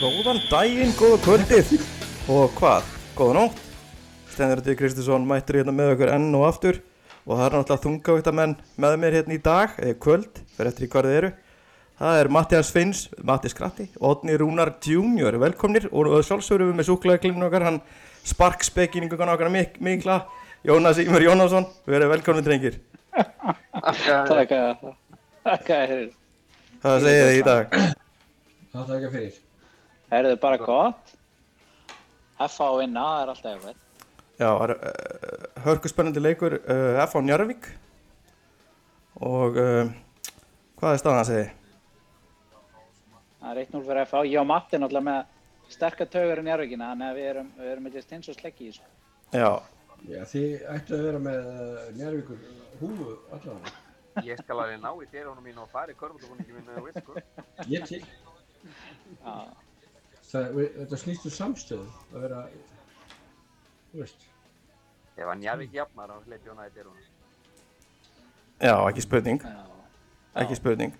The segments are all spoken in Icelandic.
Góðan daginn, góða kvöldið og hvað, góða nótt Stendur þetta Kristinsson mættur hérna með okkur enn og aftur og það er náttúrulega þungavíkta menn með mér hérna í dag eða kvöld, fyrir eftir í hvað þið eru Það er Mattias Finns, Matti Skratti Odni Rúnar Junior, velkomnir og sjálfsögur við með súklaðiklinn okkar hann sparkspekinningun okkar mik mikla Jónas Ímur Jónasson, við erum velkomni drengir Takk að Takk að þér Það segir þið í dag Það þakka fyrir. Er þið bara gott? F á vinna, það er alltaf eitthvað Já, það er uh, hörkuspennandi leikur uh, F á Njarvík og uh, hvað er staðan að segja? Það er 1-0 fyrir F á Ég og Matti er náttúrulega með sterkar taugur í njárvíkina Þannig að við erum, við erum eitthvað stins og sleggi í þessu Já, Já, þið ættu að vera með uh, Njárvíkur húfu allavega. Ég skal alveg ná í dyrunum mín og fara í körfaldabúningi mínu og veist sko. Ég til. Já, Það, við- þetta snýst um samstöðu að vera, þú veist, Ef hann Njarvík jafnar þá hleyp ég hana í dyrunum. já, ekki spurning, já. ekki spurning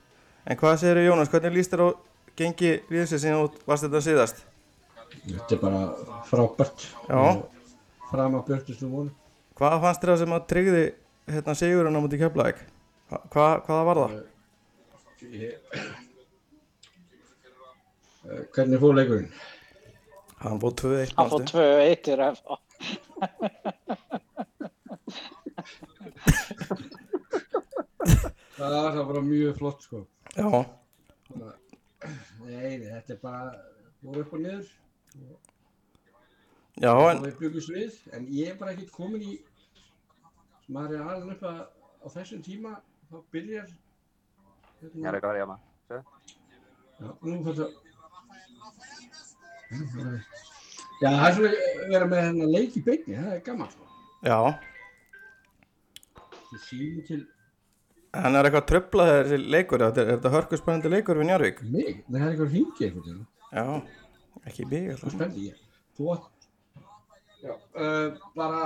En hvað segir Jónas, hvernig líst þér á gengi liðsins sem þú varst þetta síðast? þetta er bara frábært. Já. Fram að björnustu vonu. Hvað fannst þér það sem að tryggði hérna sigurinn á múti keflaðik? Hva, hva, hvaða var það? Ég... Uh, hvernig fór leikurinn? Hann fóð 2-1 Hann fór manstu? 2-1 fyrir F á Það var það bara mjög flott, sko. Já, Bara- Nei, þetta er bara, voru upp og niður. já, en við en ég er bara ekkert komin í maður er alveg upp að á þessum tíma þá byrjar hérna, Njarvík var jafna. já, nú fannst að já, það er svona að vera með hennar leik í beinni, það er gaman sko. já til En er eitthvað tröflað þessi leikur? Er þetta, þetta hörkuspennandi leikur við Njarvík? mig, það er eitthvað hringi eitthvað Já, ekki mig alltaf spenndi ég þú átt já, uh, bara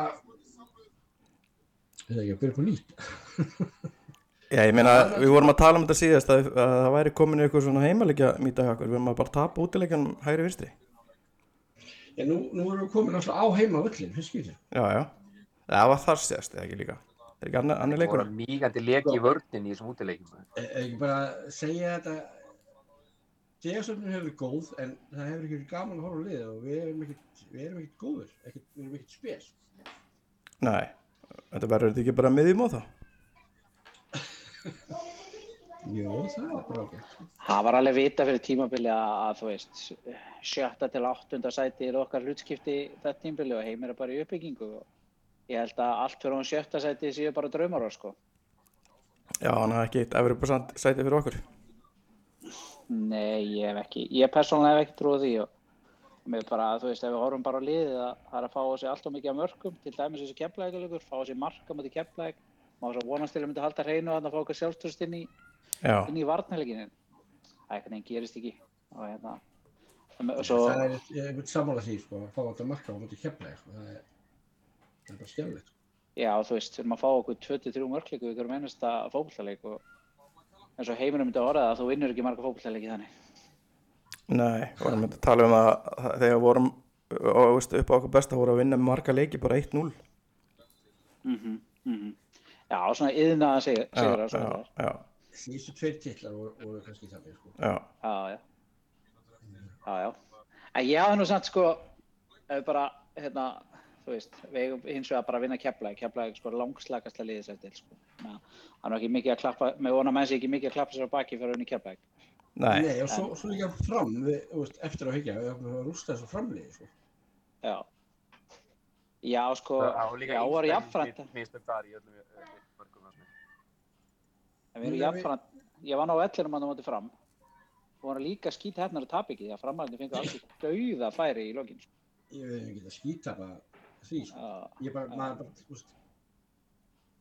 eða ekki að byrja på nýtt Já, ég meina, við vorum að tala um þetta síðast að, að það væri komin eitthvað svona heimalegja okkur, við erum að bara tapa útileikjanum hægri vinstri. já, nú, nú erum við komin alltaf á heima völlin, fyrst skýtir Já, já. Það var þar síðast, eða ekki líka. Það er ekki annar, annar Það leikur. voru mýgandi leki í vördin í þessum útileikum. er er ekki bara segja þetta Degasöfnun hefur verið góð en það hefur ekki verið gaman að horfa á liðið og við erum ekkert, við erum ekkert góður, ekkert, við erum ekkert spes. Nei, þetta verður þetta ekki bara miðjum á það. Jó, það er bara ágætt. Það var alveg vita fyrir tímabili að, að þú veist sjötta til áttunda sæti er okkar hlutskipti þetta tímabili og heimir er bara í uppbyggingu og ég held að allt fyrir hún sjötta sæti séu bara draumar sko. Já, hann hafði ekki eitt efri sæti fyrir okkur. Nei, ég hef ekki, ég persónulega hef ekki trúið því og mér bara, þú veist, ef við horfum bara á liðið að það er að fá á sig alltaf mikið af mörgum, til dæmis þessi keflækuleikur, fá á sig marka mútið keflæk, má svo vonast til að myndi halda hreinu og þannig að fá okkur sjálfstöðst inn í, Já, inn í varnarleikinin. Það er eitthvað gerist ekki og hérna, svo, Það er, er sammála því, sko, að fá þetta marka á mútið keflaði, sko, það er, það er bara skemmilegt. Sko. já, þú veist, við erum að fá okkur 23 mörgleiku við hverjum einasta fókbaltaleik og eins og heiminum myndi að orða að þú vinnur ekki marga fókbaltaleiki þannig. nei, vorum að tala um að að þegar vorum og, veist, upp á okkur besta voru að vinna marga leiki bara 1-0. Mm -hmm, Já, svona yðna að segja, Já, segja það já, svona. já, Síðustu tveir titlar voru, voru kannski þannig, sko. já. Já, já. Já, já. En ég hafði nú samt sko, ef við bara, hérna, þú veist, við eigum hins vegar bara að vinna keflaði, keflaði sko langslagasta liðis eftir, sko. Ná, hann var ekki mikið að klappa, með vona menn sig ekki mikið að klappa sér á baki fyrir að vinna keflaði. Nei, Nei, og svo, svo líka fram, við, eftir að hyggja, við höfum að rústa þessu framliði, sko. Já. Já, sko, Það var já, jafnframt, Mistök þar í öllum mörgum. þarna. en við erum Já, jafnframt, ég var ná ellinum að það móti fram, og voru líka skýt hefnar að tapa ekki, því að framhaldin fengur alls dauða færi í lokin, sko. Ég veit ekki að skýta bara því, sko. Já, Ég bara, maður bara, þú veist,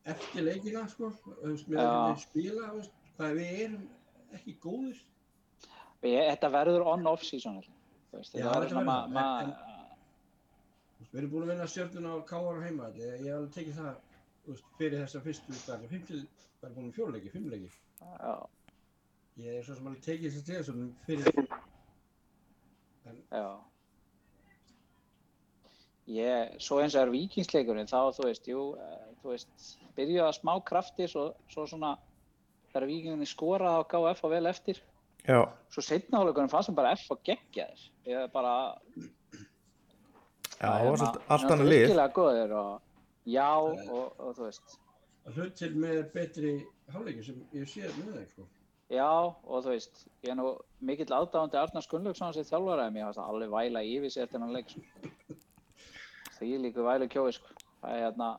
eftir leikina, sko, þú veist, með Já. að við spila, þú veist, hvað við erum ekki góðir. Þetta verður on-off ég. þú veist, Já, þetta verður svona, verður ma, það, ma, Þú veist, Við erum búin að vinna stjórnuna á K.R. heima, ég, ég hef alveg tekið það, veist, fyrir þessa fyrstu, það er fimmtil, það er búin um fjóluleiki, fimmleiki. já, Ég er svo sem alveg tekið þess að tegja svona fyrir En Já. Ég, svo eins og er vikingsleikurinn, þá, þú veist, jú, eh, þú veist, byrjuðu að smá krafti, svo, svo svona, þegar vikinginni skoraði á KF og vel eftir, Já, svo setna áleikurinn fannst sem bara F og geggja þér. Ég bara, já, það var svolítið allt annað lið. Virkilega góður og, já, og, og þú veist, að hlut til með betri hálfleiki sem ég sé með þeim, sko. já, og þú veist, ég er nú mikill aðdáðandi Arnars Gunnlaugsson sem þjálfaraði mér, það alveg væla yfir sér eftir hann leik, sko. Því líku vælu kjói, sko. Það er hérna,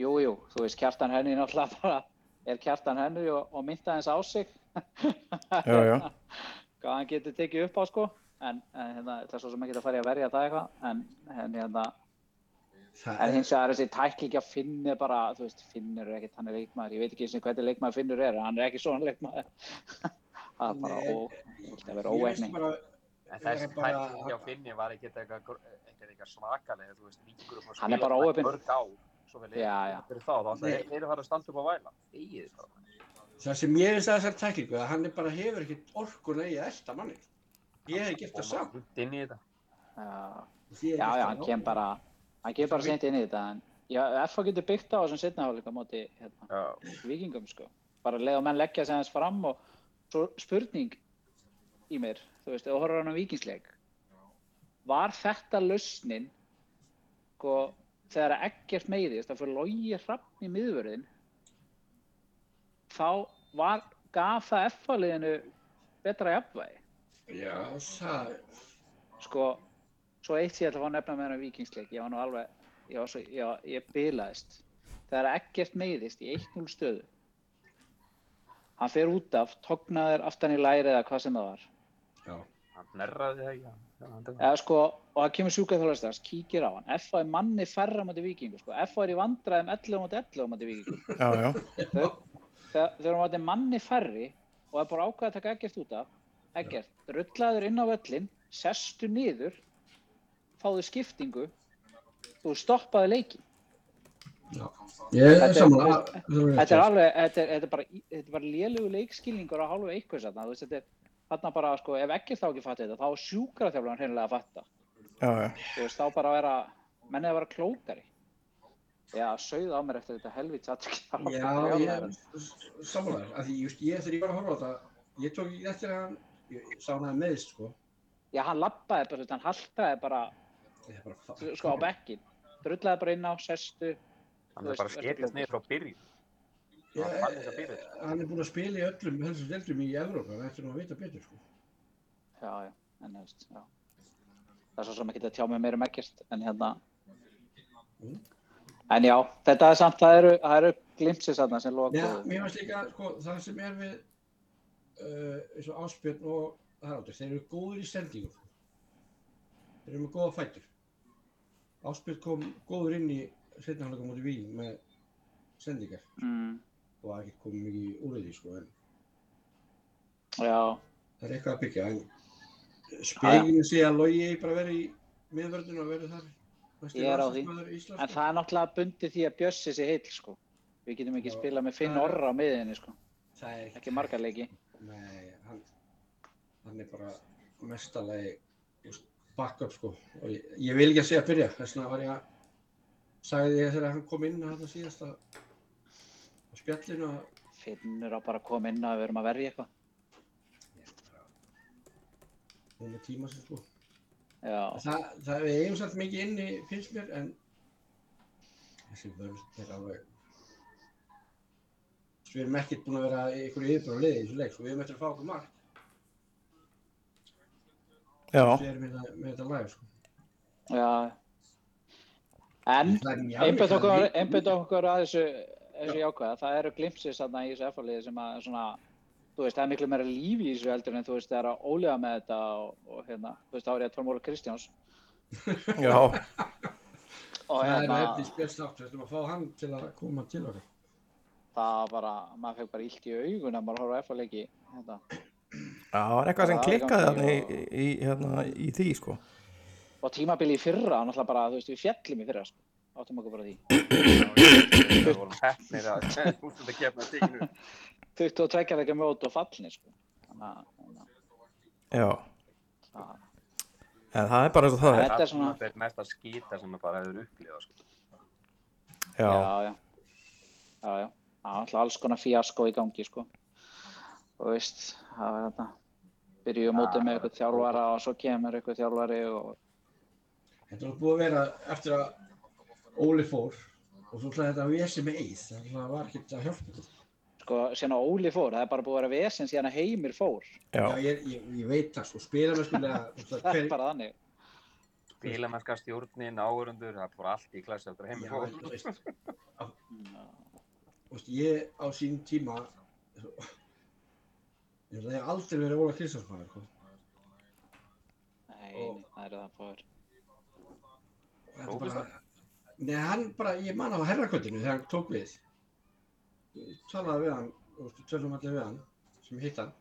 jú, jú, þú veist, Kjartan Henry náttúrulega bara er Kjartan Henry og, og mynda hans á sig. Já, já. Hvað hann getur tekið upp á, sko. En, en hérna, það er svo sem ekki að fara í að verja það eitthvað. En, en hérna, Það en er, hins vegar þessi tækling að Finnur bara, þú veist, Finnur er ekkert, hann er leikmaður. Ég veit ekki eins og hvernig leikmaður Finnur er, hann er ekki svona leikmaður. það er bara ó, það verður Það er þessi bara- tækling hjá Finni var ekkert eitthvað eitthvað svakalega, þú veist, er að Hann er spila mörg ár, svo vel Já, já. fyrir þá, þá eru farið að standa upp á væla. Það. það sem ég veist að þessar tæklingu, að hann er bara hefur ekkert orkun að ég elda manni. Ég hef gert það samt. Út inn í þetta. Já, já, hann kem bara, hann kem bara sent inn í þetta. En, FH getur byggt á þessum setnaháleika móti, hérna. Vikingum sko. Bara leið og menn leggja sig aðeins fram og svo spurning í mér, þú veist, horfður á hann á vikingsleik. Var þetta lausnin, sko, þegar að ekkert meiðist, það fyrir logi hrappn í miðvörðin, þá var, gaf það F-liðinu betra jafnvægi. Já, það, Sko, svo eitt sér að fá að nefna með á vikingsleik, ég var nú alveg, ég var svo, ég, ég bilaðist. Þegar að ekkert meiðist í 1-0 stöðu, hann fer út af, tognaður aftan í læri eða hvað sem það var. já. Hann nerraði það ekki. Eða sko, og það kemur sjúkaþjóðastars, kíkir á hann. F er manni færra moti vikingu, sko. F er í vandræðum 11 moti 11 moti vikingu. Já, já. Þau, þegar þegar hann moti manni færri og er bara ákveð að taka ekkert út af, ekkert, rullaður inn á völlin, sestu niður, fáðu skiptingu, þú stoppaði leikin. já. Ég er Þetta er- saman Þetta er alveg, þetta er, þetta er bara, þetta bara lélegu leikskilningur á hálfu eitthvað þarna, þú veist, þetta er þarna bara, sko, ef ekkert þá ekki fatti þetta, þá er sjúkraþjálfan hreinlega að fatta. Já, já. Þú veist, þá bara að vera, mennið að vera klókari. Já, sauð á mér eftir þetta helvits aðtökk. Já, ég samanlega, af því just, ég þegar ég var að horfa á þetta, ég tók eftir að hann, ég sá hann að meðist, sko. Já, hann lappaði bara, hann haltaði bara, Ég er bara fa- sko, á bekkin. Drullaði bara inn á, sestu. Hann er bara klókur. niður frá byrjun. Já, Hann byrjun. hann er búinn að spila í öllum helstu deildum í Evrópa, hann ætti nú að vita betur, sko. Já, já, en þú veist, já. Það er svo sem ekki að tjá mig meira um ekkert, en hérna. Mm. En já, þetta er samt, það eru, það eru glimpsið þarna sem loka. Já, mér finnst líka, sko, það sem er við, eins og Áspjörn og Haraldur, þeir eru góður í sendingum. Þeir eru með góða fætur. Áspjörn kom góður inn í setnaflöka mútið Vín með sendingar Mm, og það ekki komið mikið úr því, sko, en já, það er eitthvað að byggja, en speginu sé að logi bara verið í miðvörðinu og verið þar. Ég er á því. Íslands, en það er náttúrulega bundið því að Bjössi sé heill, sko. Við getum ekki spilað með Finn er- Orra á miðinni, sko. Það er Ekki margar leiki. Nei, hann, hann er bara mestalegi backup sko. Og ég, ég vil ekki að segja að byrja þess vegna var ég að sagði ég þegar hann kom inn að þetta síðast að á spjallinu að Finnur á bara að koma inn að við erum að verja eitthvað. hún er tíma sem sko. Það, það eigum samt mikið inni finnst mér en þessi vörð er alveg Svo við erum ekkert búin að vera í einhverju yfirbráð liði í þessu leik, svo við erum eftir að fá okkur mark. Já, Við erum með, þetta- með þetta lag, sko. já. En, er okkur, okkur að þessu, þessu jákvæða. Það eru glimpsið þarna í þessu F-liði sem að svona, þú veist, það er miklu meira líf í þessu heldur en þú veist, það er að ólega með þetta og, og hérna, þú veist, þá er ég að Tómóla Kristjáns. já, Og Það er hérna, hefði spjast átt, við ætlum að fá hann til að koma til okkar. Það var bara, maður fekk bara illt í augun að maður horfa á F-leiki. Hérna. já, það var eitthvað sem klikkaði gangi þarna í, í, hérna, í því, sko. Og tímabili í fyrra, náttúrulega bara, þú veist, við fjallum í fyrra, sko. Áttum okkur bara því. Við vorum hefnir að úrstunda kemna stíkinu. 22 leikja mót og fallni, sko. Þannig að, að Já, það- en það er bara eins og það er Þetta er svona- Það er mest að skýta sem maður bara hefur upplifað sko. já, já, já, já, já. Alltaf alls konar fíasko í gangi, sko. Og veist, það er þetta, byrjuðu mótið með eitthvað þjálfara og svo kemur eitthvað þjálfari og, Þetta var búið að vera eftir að Óli fór og svo ætlaði þetta að vesi með eið. Það var ekkert að hjálpa sko, síðan að Óli fór, það er bara búið að vera vesen síðan að Heimir fór. já, Já, ég, ég, ég veit það, sko, spila með skulega, Það er bara þannig. Bílamennska stjórnin, áhörundur, það er bara allt í klassi eftir heim já, fór. veist, ég á sín tíma, ég hef aldrei verið Óla Kristjánsmaður, sko. Nei, það er það fór. Þetta er bara, nei, hann bara, ég man á herrakvöldinu þegar hann tók við. Ég talaði við hann, tölum allir við hann, sem hitt hann.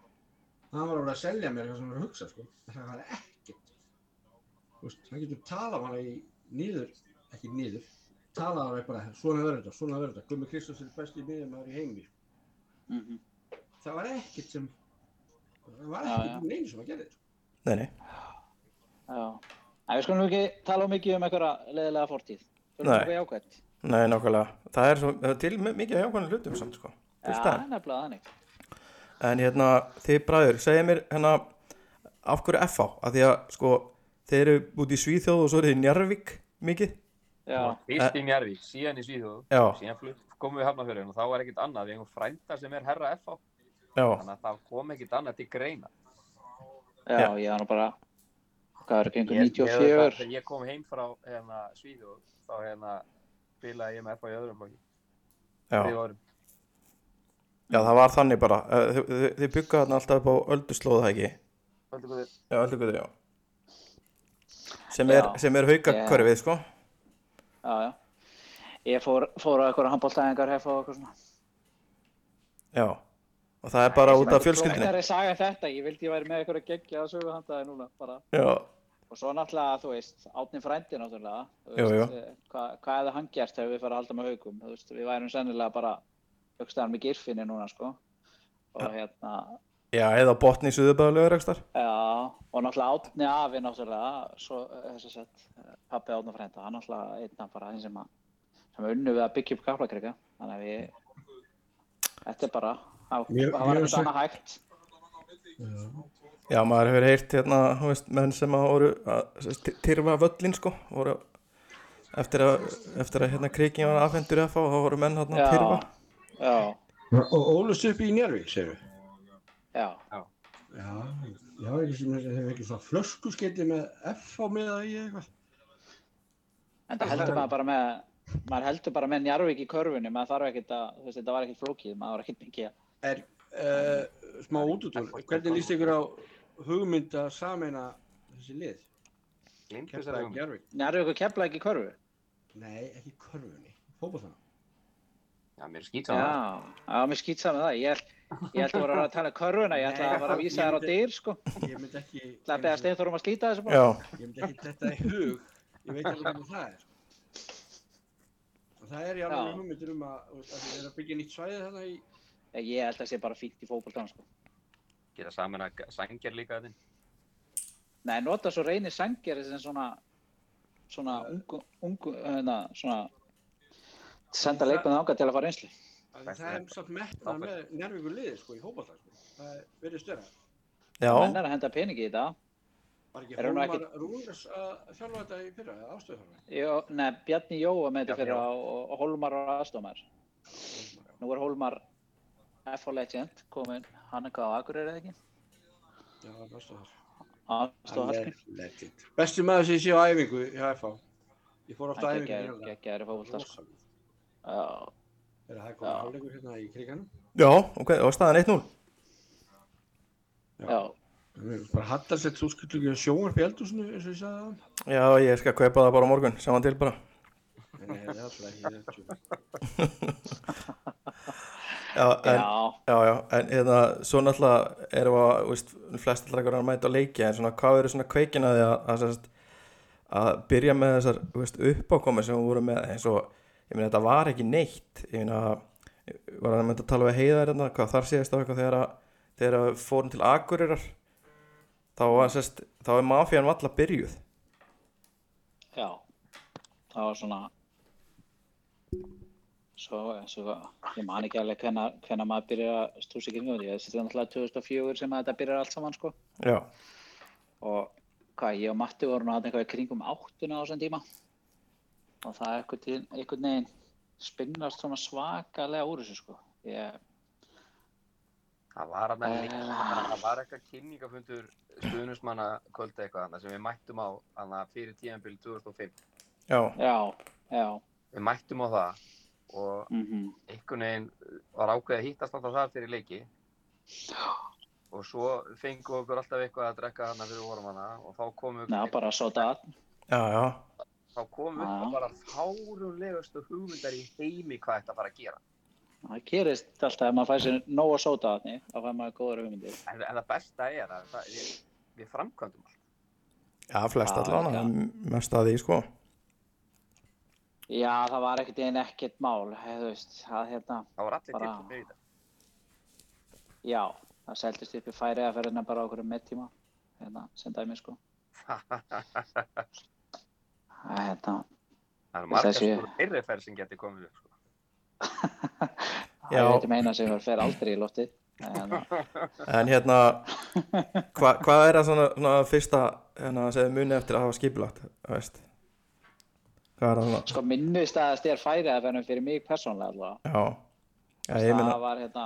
Hann var alveg að selja mér eitthvað sem hann var að hugsa, sko. Það var ekkert. Hann getur talað hann í nýður, ekki nýður, talað hann bara, svona verður þetta, svona verður þetta. Gummi Kristjáns er besti miðjumæður í heimi. Mm Það var ekkert sem, það var ekkert um neinu sem að gera þetta. nei, nei Já. En við skulum ekki tala mikið um einhverja leðilega fortíð. Fyrir Nei. Nei, nákvæmlega. Það er, svo, það er til mi- mikið af jákvæmlega hlutum samt, sko. Já, nefnilega þannig. En hérna, þið bræður, segja mér hérna, af hverju FH? Af því að, sko, þeir eru út í Svíþjóð og svo eru þið Njarvík mikið. Já, Fyrst í Njarvík, síðan í Svíþjóð, Já. síðan flutt, komum við hafnafjörðin og þá var ekkert annað, við hefum frænda sem er herra FH, þannig að það kom ekkert annað til greina. já, Já. ég var nú bara, hvað er ekki einhver Ég- ég- 94? Þegar ég kom heim frá hérna, Svíþjóð, þá hérna spilaði ég með FH í öðrum já. Já, það var þannig bara. Eh, Þið, þið, þið byggaðu þarna alltaf upp á? Völdu góðir. Já, ölduguður, já. Sem er, er hverfið, sko. Já, já. Ég fór, fór á eitthvað handbóltæðingar hef og eitthvað svona. Já. Og það er bara út af fjölskyldinni. Það er saga þetta, ég vildi ég væri með eitthvað geggja að sögu handaði núna, bara. Já, Og svo náttúrulega, þú veist, Átni frændi náttúrulega, þú veist, eh, hvað, hvað hefði hann gert ef við farið að halda með haugum, þú veist, við værum sennilega bara hugstaðan með girfinni núna, sko. Og hérna, já, eða botni í Suðubæðulegur, ekstar. já, og náttúrulega Átni afi náttúrulega, svo þess að sett, pappi Átni frænda, hann náttúrulega einn af bara þeim sem að, sem unnu við að byggja upp kaplakrika, þannig að við, þetta er bara, það var eitthvað annað hægt. Já, maður hefur heyrt hérna, þú veist, menn sem að voru að tyrfa völlin, sko, voru eftir að, eftir að hérna krikin var afhendur FH, þá voru menn hérna að tyrfa. já, Og ólust upp í Njárvík, segir við. Já, Já, ég hafa ekki ekki svona flöskuskeiti með F á miða í eitthvað. En það heldur maður bara með, maður heldur bara með Njarvík í körfunni, maður þarf ekkert að, þú veist, þetta var ekkert flókið, maður var ekkert mikið að, Er uh, smá útútur, hvernig líst ykkur á hugmynd að sameina þessi lið? Þessari hugmynd. Njárvík? Njarvík og kepla ekki í körfu. Nei, ekki körfunni, fótboltana. Já, mér er skýt saman. Já, mér skýt saman það, ég held, ég held að voru að tala um körfuna, ég ætla að fara að ég vísa þér á dyr, sko. Ég myndi ekki, Það er beðast einn þórum að slíta þessu bara. Já, ég myndi ekki þetta í hug, ég veit alveg hvernig það er. Og það er í alveg Já. hugmyndir um að, þú veist, að þið er að byggja nýtt svæði þarna í, Ég held að það sé bara fínt í fótboltan, sko. Gera saman að sængjar líka þetta. Nei, nota svo reynir sangir sem svona, svona ungu, ungu, hérna, svona, senda leikmenn ánga til að fara einsli. Að það er samt metnað með njárvíkur liði, sko, í fótbolta, sko. Það er verið störa. já, Menn er að henda peningi í þetta. Var ekki Er Hólmar ekki- Rúnars að þjálfa þetta í fyrra, eða ástöðuþjálfa? Jó, nei, Bjarni Jóa með þetta Jóa. og, og Hólmar var aðstofmar. Nú er Hólmar FH Legend komin, hann er hvað á Akureyri eða ekki? Já, það er er legend. Besti maður sem ég sé á æfingu hjá FH. Ég fór ofta æfingu geggjaður hérna. geggjaður í fótbolta. sko. Já, Er það Já. komið hálfleikur hérna í kriganum? já, ok, og staðan 1-0. já, Við erum bara hattalsett þú skuldu ekki að sjónvarp í eldhúsinu eins og ég sagði það. Já, ég skal kaupa það bara á morgun, hann til bara. Nei, það er alltaf ekki þetta. Já, en, já, já, já, en hérna, svo náttúrulega erum við að, þú veist, flest allra að mæta á leiki, en svona, hvað verður svona kveikin að því að, að, að, að byrja með þessar, þú veist, uppákomið sem við vorum með, eins og, ég meina, þetta var ekki neitt, ég meina, ég var mynda að tala við heiðar hérna, hvað þar séðist á eitthvað þegar að, þegar að fórum til Akureyrar, þá var, sérst, þá er mafían valla byrjuð, já, það var svona svo, svo ég man ekki alveg hvenær maður byrjar að í kringum því þetta er náttúrulega 2004 sem að þetta byrjar allt saman sko. Já, og hvað, ég og Matti vorum að eitthvað í kringum áttuna á þessum tíma og það er einhvern einhvern veginn spinnast svona svakalega úr þessu sko. Ég, Það var Eh. það var eitthvað kynningafundur stuðnusmanna kvöldi eitthvað sem við mættum á fyrir tíðanbíl 2005. já, já, já. Við mættum á það og mhm. einhvern veginn var ákveðið að hittast alltaf þar fyrir leiki. Og svo fengum við okkur alltaf eitthvað að drekka hana fyrir vorum hana og þá komum við Já, bara sóta já, já, þá komum við upp bara fárulegustu hugmyndar í heimi hvað þetta fara að gera Það gerist alltaf ef maður fær sér nóg að sóta þarna, þá fær maður góður hugmyndir. en, en það besta er að það, við, við framkvæmdum allt já, flest allan, já. mest að því, sko. Já, það var ekkert einn ekkert mál, hef, þú veist, það hérna, það var allir Bara- til fyrir þetta já, það seldist upp í færi að ferðina bara okkur með tíma, hérna, sem dæmi, sko. Það er hérna, það er margar Þessi- sko eirriferð sem getur komið upp sko. það er eitthvað meina sem fer aldrei í loftið. En, En hérna, hva, hvað er það svona, svona fyrsta, hérna, muni eftir að hafa skipulagt, veist? Hvað er það svona? sko, minnustæðast er færi að ferðina fyrir mig persónlega allavega. Já, já, ég það meina, var hérna,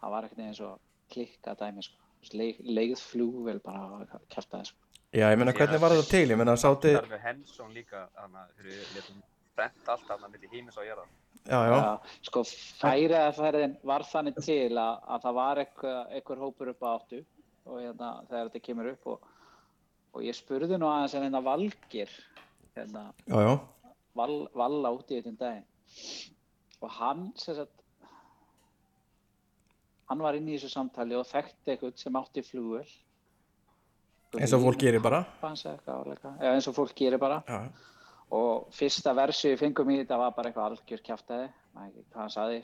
það var ekkert eins og klikka dæmi, sko. Leið, leigð flugvel bara að kæfta það, sko. Já, ég meina, hvernig var þetta til? Ég meina, sátti, Það er við Hensson líka hana, þegar við letum brent allt hana milli hímis og jörða já, já, Já, sko færiðaferðin var þannig til að, að það var eitthvað hópur upp á áttu og hérna þegar þetta kemur upp og, og ég spurði nú aðeins en hérna Valgir hérna, já, já, val, Valla úti í þetta daginn og hann sem sagt hann var inn í þessu samtali og þekkti eitthvað sem átti flugvel eins og fólk gerir bara. Já, eins og fólk gerir bara. Já, og fyrsta versi við fengum í þetta var bara eitthvað algjör ekki hvað hann saði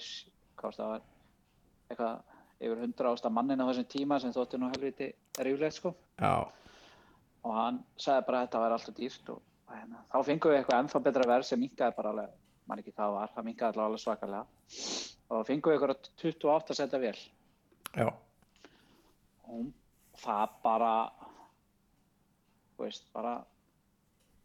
eitthvað yfir hundra ásta mannin á þessum tíma sem þótti nú helviti ríflegt sko. Já, og hann sagði bara að þetta væri alltaf dýrt og hérna, þá fengum við eitthvað ennþá betra verð sem minkaði bara alveg, mann ekki það var það minkaði alveg svakalega. Og fengum við eitthvað 28 seta vel já, og það bara veist, bara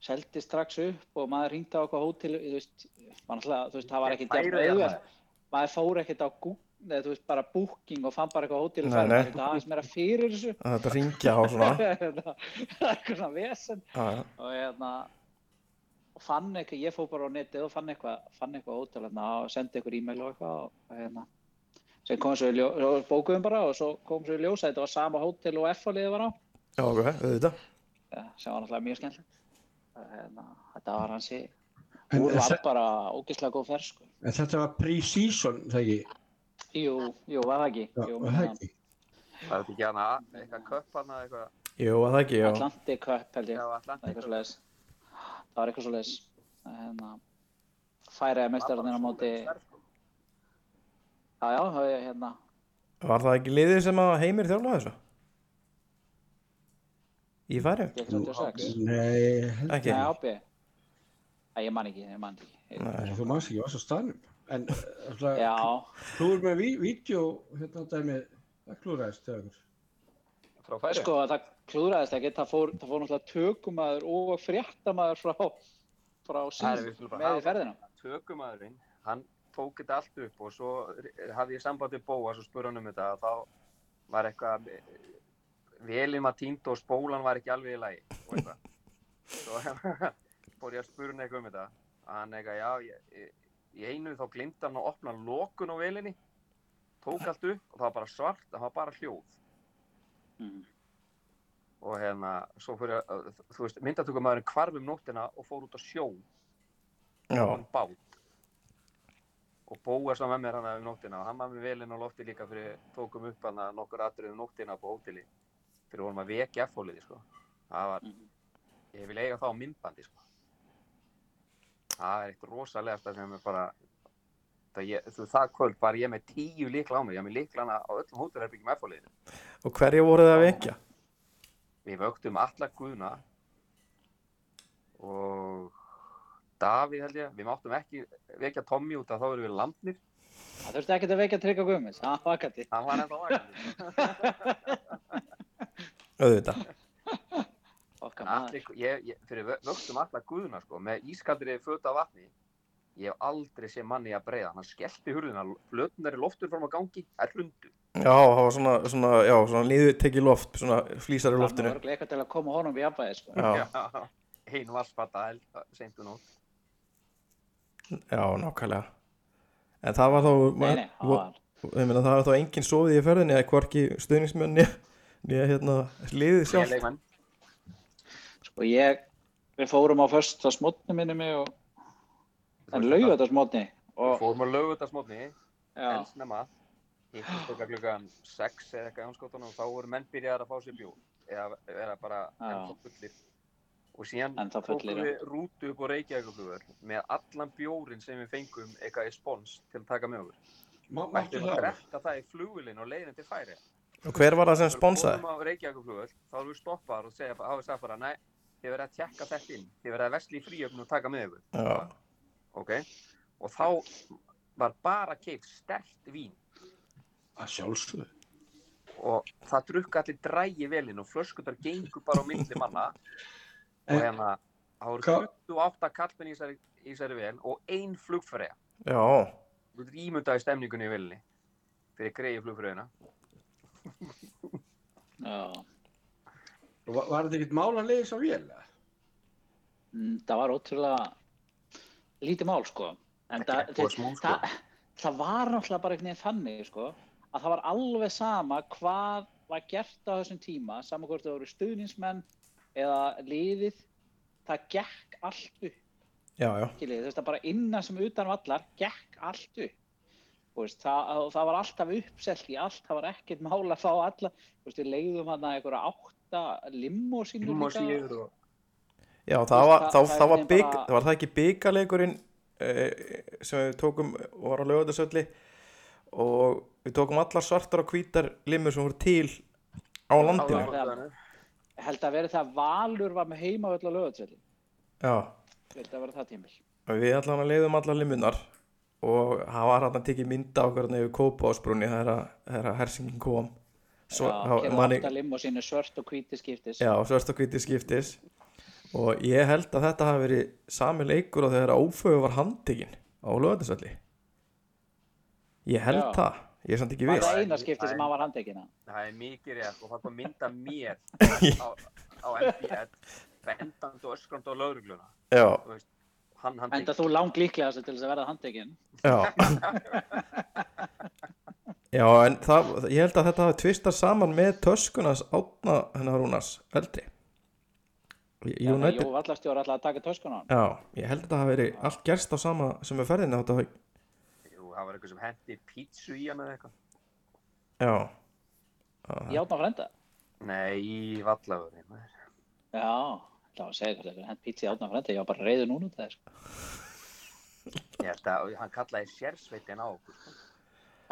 seldi strax upp og maður ringdi á eitthvað hótel þú veist, þú veist, það var ekkert jafn auðvelt. maður. maður fór ekkert á Google, eða, þú veist, bara booking og fann bara eitthvað hótel og nei. það aðeins meira fyrir þessu. Að þetta ringja á svona, það er eitthvað svona vesen. Og hérna og fann eitthvað, ég fór bara á netið og fann eitthvað, fann eitthvað hótel hérna og sendi eitthvað e-mail og eitthvað og hérna. Sem kom svo í ljó, og bókuðum bara og svo kom svo í ljós að þetta var sama hótel og F-liðið var á. Já, ok, auðvitað, sem var náttúrulega mjög skemmtilegt. Hérna, þetta var hansi en, var bara ógeðslega góð ferð sko. en þetta var pre-season, það ekki? jú, jú, var það ekki? Já, jú, var það ekki? Það er þetta ekki hana eitthvað köpp hana eitthvað? Jú, að það ekki, já, Atlantic Cup held ég. Já, það Atlantic leiðis það var eitthvað svo leiðis hérna, færiða meistararnir á móti já, já, það er hérna. Var það ekki liðið sem að heimir þjálfa þessu? Í 36 Nei, held Ekki? Nei, ábygg Æ, ég man ekki, ég man ekki Nei. Þú manst ekki, ég var svo staðnum. En alltaf, Já, klúður með ví vídeo, hérna dæmið, það klúðræðist til okkur. frá færi sko, það klúðraðist ekki það fór, það fór náttúrulega tökumæður og fréttamaður frá frá Það er síð við skulum bara með í ferðina tökumæðurinn, hann tók þetta allt upp og svo hafði ég samband við Bóas og spurði hann um þetta og þá var eitthvað velin var týnd og spólan var ekki alveg í lagi og eitthvað. Svo fór ég að hann eitthvað um þetta. Að hann eitthvað, já, ég, í einu þá glimti hann að opna lokun á velinni tók allt upp og það var bara svart það var bara hljóð. Mm. og hérna, svo fór ég að, þú veist, myndatökumæðurinn hvarf um nóttina og fór út á sjó. Já, á bát. Og Bóas var með mér hana um nóttina og hann var með velinn á lofti líka fyrir tókum upp hana nokkur atrið um nóttina på hóteli fyrir vorum að vekja F-hóliði sko. Það var, Mhm. ég vil eiga það á myndbandi sko. Það er eitt rosalegasta sem er bara það, ég, þú, það kvöld var ég með tíu líkla á mig, ég var með líklana á öllum hótelherbyggjum F-hóliðinu og hverju voru það að vekja? við vöktum alla guðna og Davíð held ég, við máttum ekki vekja Tommy út að þá erum við landnir. Það þurfti ekkert að vekja Tryggva Guðmunds, hann var vakandi. hann var ennþá vakandi auðvitað. Okkar maður. Allir, ég, ég, fyrir vö- vöxtum alla guðuna sko, með ískaldri föta vatni ég hef aldrei sé manni að breyða hann skellti hurðina, flötunar í loftur fram á gangi, er hlundu já, það var svona, svona, já, svona niður tekið loft svona flýsar í Það loftinu. var örugglega eitthvað til að koma honum í jafnvægi, sko. já, ein vassfata seintu nótt. Já, nákvæmlega. En það var þá Nei, nei, það var, ég meina það var þá engin sofið í ferðinni eða hvorki stuðningsmenn nýja, hérna liðið sjálf sko ég, við fórum á först á smotni minni mig og, en lauga þetta smotni Við og, fórum að lauga þetta smotni já, elsnema hittist okkar klukkan 6 eða eitthvað anskotunum og þá voru menn byrjaðar að fá sér bjór eða, eða bara ennþá fullir. Og síðan tókum við rútu upp á Reykjavíkuflugur með allan bjórin sem við fengum eitthvað í spons til að taka með okkur. Og ættum að drekka það í flugulinn og leiðin til færi og hver var það sem sponsaði? Við komum á Reykjavíkuflugur þá erum við stoppaðar og segja, hafa sagt bara nei, þið verða að tjekka þetta inn. Þið verða að vesli í fríöfn og taka með ykkur. Já, ok, og þá var bara keitt stert vín. Að sjálfsögðu. og það drukka allir drægi velinn og flöskutar gengur bara á milli manna. Og hérna það voru Hva- 28 kallmenn í þessari, í þessari vel og ein flugfræja já, þú getur ímyndaði stemningunni í velinni fyrir greiði flugfræjuna já, Var, var þetta ekkert mál að leiða þess að vél? eða? Mm, það var ótrúlega lítið mál, sko, en það, það, smá, sko. það, það var náttúrulega bara einhvern veginn þannig, sko, að það var alveg sama hvað var gert á þessum tíma, sama hvort það voru stuðningsmenn eða liðið, það gekk allt upp. já, já þú veist að bara innan sem utan vallar gekk allt upp veist, það, það var alltaf uppselt í allt, það var ekkert mál að fá alla. Þú veist, við leiðum hann að einhverja átta limósínur og Já, það veist, var, það- það, var, bygg, bara- það var það ekki byggaleikurinn eh, sem við tókum og var á lögðarsölli og við tókum allar svartar og hvítar limur sem voru til á landinu. landinu. held að verið það að Valur var með heima á lögatsvelli Já, held að verið það tímil og við allan að leiðum allar limunar og það var hann að tekið mynda okkur nefnir kópa ásbrunni þegar að hersingin kom. Svo, Já, þá- gerðu manni- átta limósínu svört og hvíti skiptis Já, svart og hvíti skiptis og ég held að þetta hafi verið sami leikur og þegar ófögu var handtekinn á lögðarsölli. Ég held Já. það, ég er samt ekki var viss. það eina skipti sem hann var handekina það er mikið rétt og það kom mynda mér á, á MPL bendandi og öskrandi á laurugluna Já, hann hann enda þú lang líklega til þess að verða handekin Já. Já, en það, ég held að þetta hafi tvistað saman með töskunas átna hennar Rúnars eldri. United. Vallastjóri alltaf að taka töskun á hann. Já, ég held að þetta hafi verið allt gerst á sama sem er ferðinni þetta hafi Jú, það var eitthvað sem hendi pítsu í hann eða eitthvað. Já. Í átna frænda? Nei, í vallagurinn já, það var að segja þetta hend pítsi í átna frænda, ég var bara reyður núna út af þess ég held að hann kallaði sérsveitin á okkur sko.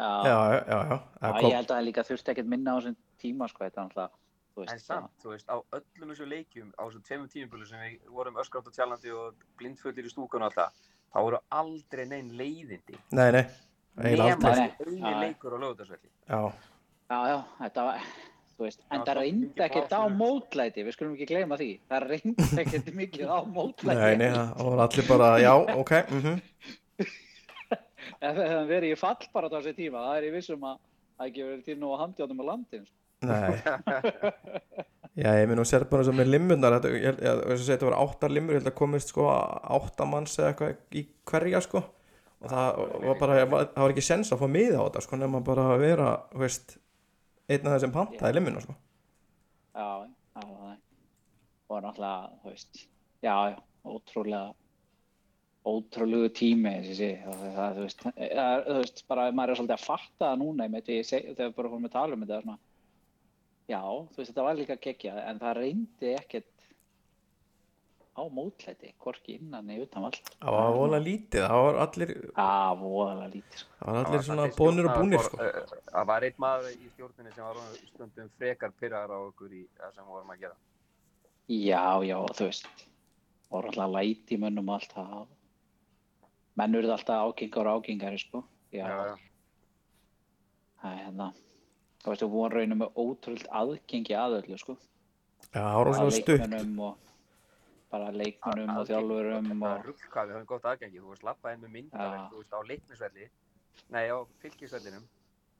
Já, já, já, já, já. já Það ég held að það líka þurfti ekkert minna á þessum tíma sko, þetta er náttúrulega þú en veist, samt, þú veist, á öllum þessum leikjum á þessum tveimum tímubölu sem við vorum öskrátt og tjálandi og blindfullir í stúkun og alltaf þá voru aldrei neinn leiðindi. Nei, nei, eiginlega nema aldrei. Nei, þessi var veist, en það reyndi ekkert á mótlæti við skulum ekki gleyma því, það reyndi ekkert mikið á mótlæti. Nei, nei, það voru allir bara Já, ok, mhm. Ef það hefði verið í fall bara á þessi tíma það er ég vissum að það ekki verið til nú að handjáðum á landin sko. Nei. Já, ég minn og sér bara sem með limmunar þetta, ég, ég, ég, ég, þetta var átta limmur, ég held að komist sko átta manns eða eitthvað í hverja sko. Og það var bara, það var ekki sens að fá miða á þetta sko nema bara að vera, þú veist einn af þessum pantaði limmuna sko. Já, já, það var náttúrulega, þú veist já, ótrúlega ótrúlegu tími þessi það, það, þú veist, það, er- þú veist, bara maður er svolítið að fatta það núna ég meit, þegar bara fórum að tala um þetta svona, já, þú veist, þetta var líka geggja en það reyndi ekkert á mótlæti hvorki innan í utan vall Það var voðalega lítið, það var allir að voðalega lítið sko. það var allir svona Það bónir og búnir sko eh, Það var einn maður í stjórninni sem var stundum frekar pyrraðar á okkur í það sem við vorum að gera. já, já, þú veist og alltaf læti í mönnum og allt það menn urðu alltaf ágengar og ágengari sko já, Já, já. það er hérna þú veist, við vorum raunum með ótrúld aðgengi að öllu sko Já, bara rosalega stutt. leikmönnum og bara leikmönnum og þjálfurum Það er og hvað við höfum gott aðgengi. Þú veist, lappa inn með myndavel, Já. þú veist, á leiknisvelli, nei, á fylgisvellinum,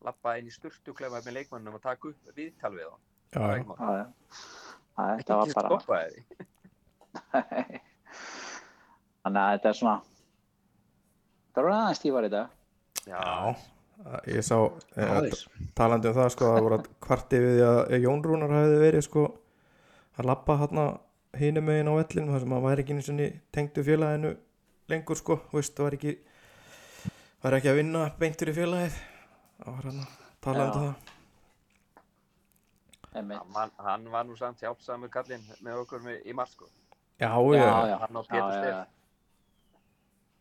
lappa inn í sturtuklefa með leikmannum og taka upp viðtal við þá. Já, Það já. ekki. Það, Ekki þetta var bara stoppaði því. þannig að þetta er svona það var aðeins tífar í dag Já, ég sá, eh, talandi um það sko, það voru kvarti við því að Jón Rúnar hefði verið sko að labba hérna hinum megin á vellinu þar sem hann væri ekki einu sinni tengdu félaginu lengur sko, veist, það var ekki var ekki að vinna beintur í félagið. Það var hann að tala um það hann, hann var nú samt hjálpsamur kallinn með okkur með, í marg, sko. Já, já, já, já, Hann og já, Pétur já, Stef.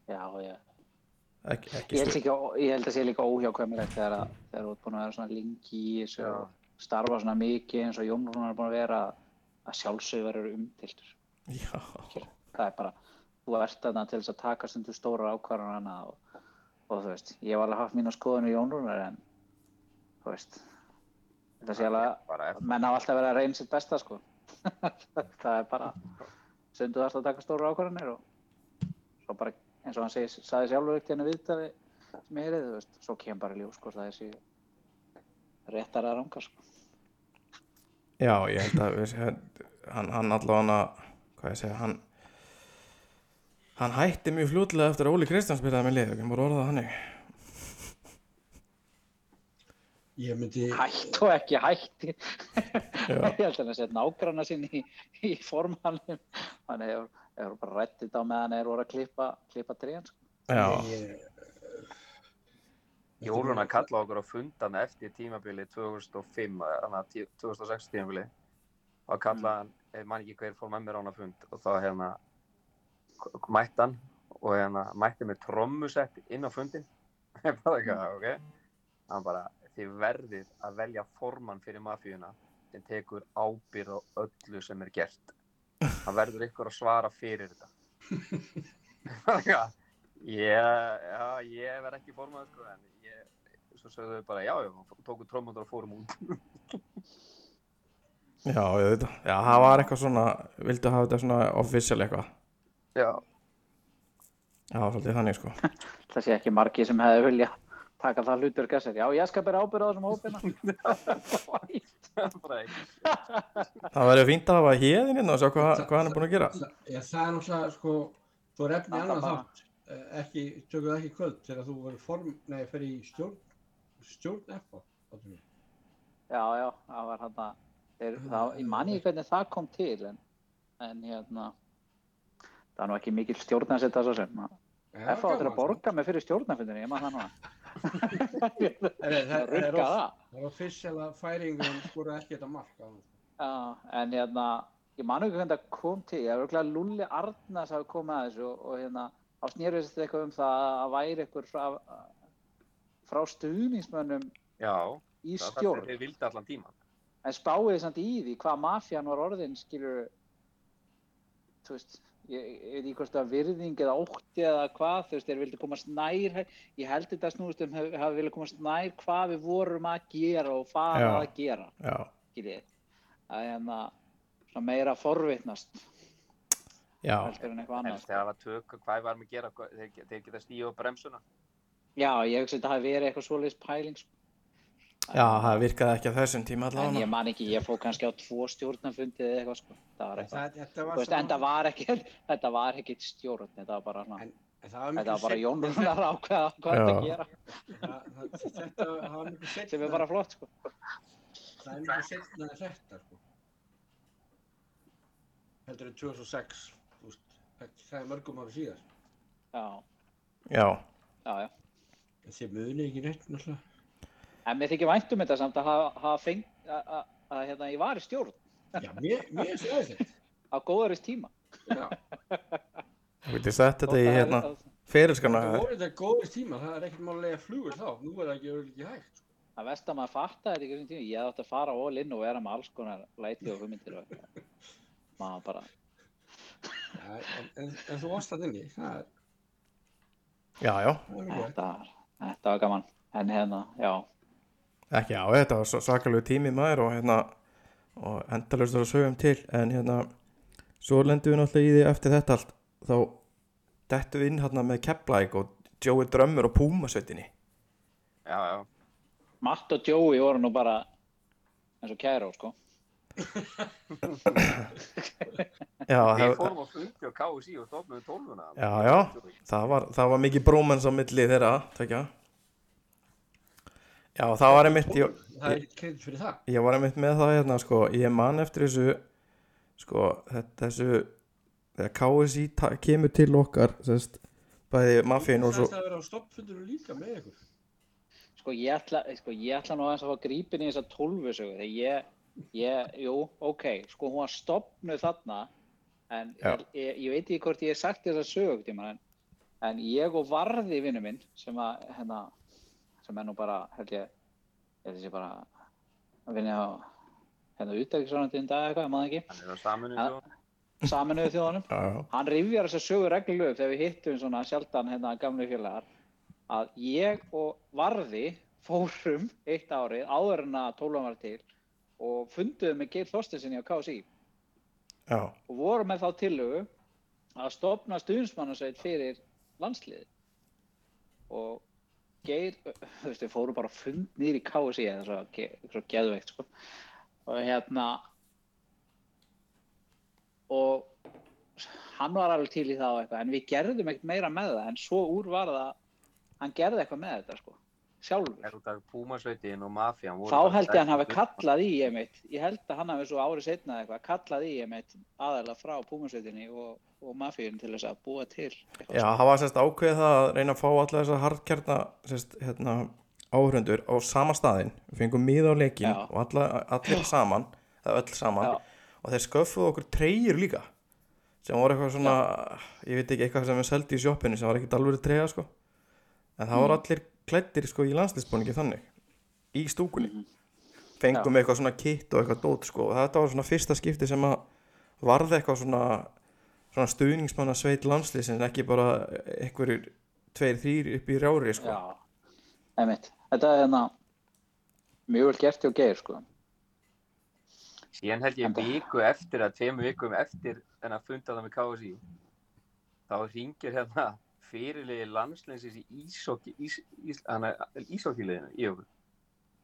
já, já. ekki, ekki Ég held, ekki, ég held að sé líka óhjákvæmilegt þegar, þú ert búin að vera svona lengi og starfa svona mikið eins og Jón Rúnar er búin að vera að sjálfsög verður umtiltur. Já, Það er bara, þú ert þarna til þess að taka stundu stóra ákvarðana og, og þú veist, ég hef alveg haft mína skoðun í Jón Rúnar en þú veist, þetta sé alveg menn hafa alltaf verið að reyna sitt besta sko. það er bara stundu þarfst að taka stóra ákvarðanir og svo bara eins og hann segi, sagði sjálfur ekkert hérna viðtali sem ég heyrið, þú veist, svo kemur bara í ljós hvort það er sér réttar að ranga sko. Já, ég held að við, hann, hann allavega hvað ég segja, hann hann hætti mjög fljótlega eftir að Óli Kristjáns byrjaði með lið, ekki voru orðað þannig Ég myndi, hætt og ekki hætti Já. ég held að hann að setja nágranna sín í, í formannum hann hefur, hefur bara rættið á meðan þeir voru að klippa, klippa trén sko. Já, ég, Jólun að kalla okkur á fundana eftir tímabili 2005, þannig að 2006 tímabili. Þá kallaði hann, ég man ekki hver fór með mér á hana fund og þá hérna mætti hann og hérna mætti með trommusett inn á fundin. Ég bara eitthvað, ok. Hann bara, þið verðið að velja formann fyrir mafíuna sem tekur ábyrð á öllu sem er gert. Það verður ykkur að svara fyrir þetta. Já, já, ég verð ekki formaður sko, en ég, svo sögðu þau bara, já, já, tóku trómundur og fórum út. já, ég veit það. Já, það var eitthvað svona, vildu hafa þetta svona official eitthvað? Já, Já, svolítið þannig sko. Það sé ekki margi sem hefði vilja taka það hlutur gæsir, já ég skal bera ábyrða á þessum hópina. Það verður fínt að hafa hérna og sjá hvað, hvað hann er búin að gera. Já, það er náttúrulega, sko, þú er efni Það annan bara- þátt, eh, ekki, tökum það ekki kvöld, þegar þú verður form, nei, fer í stjórn, stjórn FA, já já, það var að það, ég man ekki hvernig það kom til en, en hérna það var nú ekki mikil stjórnarsetta svo sem Já, F á til gaman, að borga mig fyrir stjórnarfundinu, ég man það sko. Er, rugga er, það er offisjál að færingum skora ekki þetta mark á hann. Já, en hérna, ég man ekki hvernig það kom til, ég hef örgulega Lulli Arnars hafi komið að þessu og, og hérna, á snýrist þetta eitthvað um það að væri eitthvað frá, frá stuðningsmönnum Já, í það það stjórn. sem þið vildi allan tíman. En spáið þið samt í því hvað mafjan var orðin, skilur, þú veist, ég, veit ekki hvort það var virðing eða ótti eða hvað, þú veist, þeir vildi komast nær, ég held þetta snúist um, hafi haf vilja komast nær hvað við vorum að gera og fara Já. að gera, Já, skiljið. Það er hérna, svona meira forvitnast. já, en eitthvað En annað. sko. þegar það var tök, hvað var með að gera, hvað- þeir, þeir geta stíð á bremsuna. Já, ég hugsa að þetta hafi verið eitthvað svoleiðis pæling. sko. já, það virkaði ekki á þessum tíma En ég allavega man ekki, ég fóð kannski á tvo stjórnarfundi eða eitthvað sko. Það var eitthvað. Það, þetta Þú var veist, en það var ekki, þetta var ekki stjórn, þetta var bara svona, En- en það var þetta var bara seinna- Jón Rúnar ákveða hvað þetta að gera, þetta var miklu setna. sem er bara flott sko. Það er miklu setna en þetta, sko. Heldur en 2006, þú veist, það er mörgum ára síðar. Já, Já, já, já. Þið muni ekki neitt, náttúrulega. En mér þykir vænt um þetta samt að hafa, fengt, að, að, að hérna, ég var í stjórn Já, mér, mér er það þetta. á góðarist tíma. Já, þú veitir sett þetta í hérna ferilskana það voru þetta góðist tíma, það er ekkert mál að lega flugur þá. Nú er það ekki ekki hægt, sko. Það vest að maður fatta þetta ekki þessum tíma, ég átti að fara all in og vera með alls konar læti og hugmyndir og eitthvað. Maður bara, en, en, en þú er, Já, já, er. Þetta var, þetta var gaman. En hérna, já, ekki já, þetta var svo svakalegu tími maður og hérna og endalust að sögum til en hérna svo lendum við náttúrulega í því eftir þetta allt þá dettum við inn hérna með Keflæk og Joey Drömmur og Púmasveitinni Já, já. Matt og Joey voru nú bara eins og kæró, sko. Já, Við það, fórum á fundi á KSI og stofnum tólfuna. Já, já. það, var, það var mikið brómens á milli þeirra tvekja. Já, það var einmitt ég, Það er kredit fyrir það. ég var einmitt með það hérna sko, ég man eftir þessu sko, þetta, þessu þegar KSI kemur til okkar sest, bæði mafín og Það svo er að vera á stoppfundinu líka með ykkur. Sko ég ætla, sko, ég ætla nú aðeins að fá grípin í þessa tólfusögu þegar ég, ég, jú, ok, sko hún var stopnuð þarna en ég, ég, ég veit ekki hvort ég hef sagt þessa sögu tíma en, en ég og varði vinnu minn sem að, hérna, sem er nú bara, held ég, ég held ég sé bara að vinna á, hérna, útækisvonandi en dag eitthvað, ég maður ekki, er saminuðu þjóðanum hann rifjar þessa sögu reglulegu þegar við hittum svona sjaldan hérna gamlu félagar að ég og Varði fórum eitt árið áður en að tólum var til og funduðum með Geir Þorstensinni á KSI já, og vorum með þá tillögu að stopna stuðnismannasveit fyrir landsliði og Geir, þú veist, við fórum bara fund nýr í KSI eða svo geðveikt sko. og hérna og hann var alveg til í það og eitthvað en við gerðum ekkert meira með það en svo úr var það hann gerði eitthvað með þetta sko sjálfur. Er út af Púmasveitin og Mafían. voru þá held ég að hann hafi kallað í einmitt ég held að hann hafi svo árið setna eða eitthvað kallað í einmitt aðalega frá Púmasveitinni og, og mafíun til þess að búa til eitthvað já, það var sérst ákveðið það að reyna að fá alla þessa hardkjarna sérst, hérna, áhörundur á sama staðinn. Við fengum miða á leikin Já. og alla, allir saman saman. Já. og þeir sköffuðu okkur treyjur líka sem voru eitthvað svona ég veit ekki eitthvað sem við seldi í sjoppinu sem var ekkert alveg treyja sko. En það voru allir klættir sko í landslisbúningi þannig í stúkunni. Fengum eitthvað svona kitt og eitthvað dót sko og þetta var svona fyrsta skipti sem að varði eitthvað svona svona stuðningsmanna sveit landslisin ekki bara einhverjir tveir, þrýr upp í rjári sko. Já, einmitt. Þetta er hérna mjög vel gert hjá Geir sko. Síðan held ég viku eftir að tveim vikum eftir en að funda það með KSI þá ringir hérna fyrirliði landsleinsins í ísokki ís, ís, ísokkileginu í okkur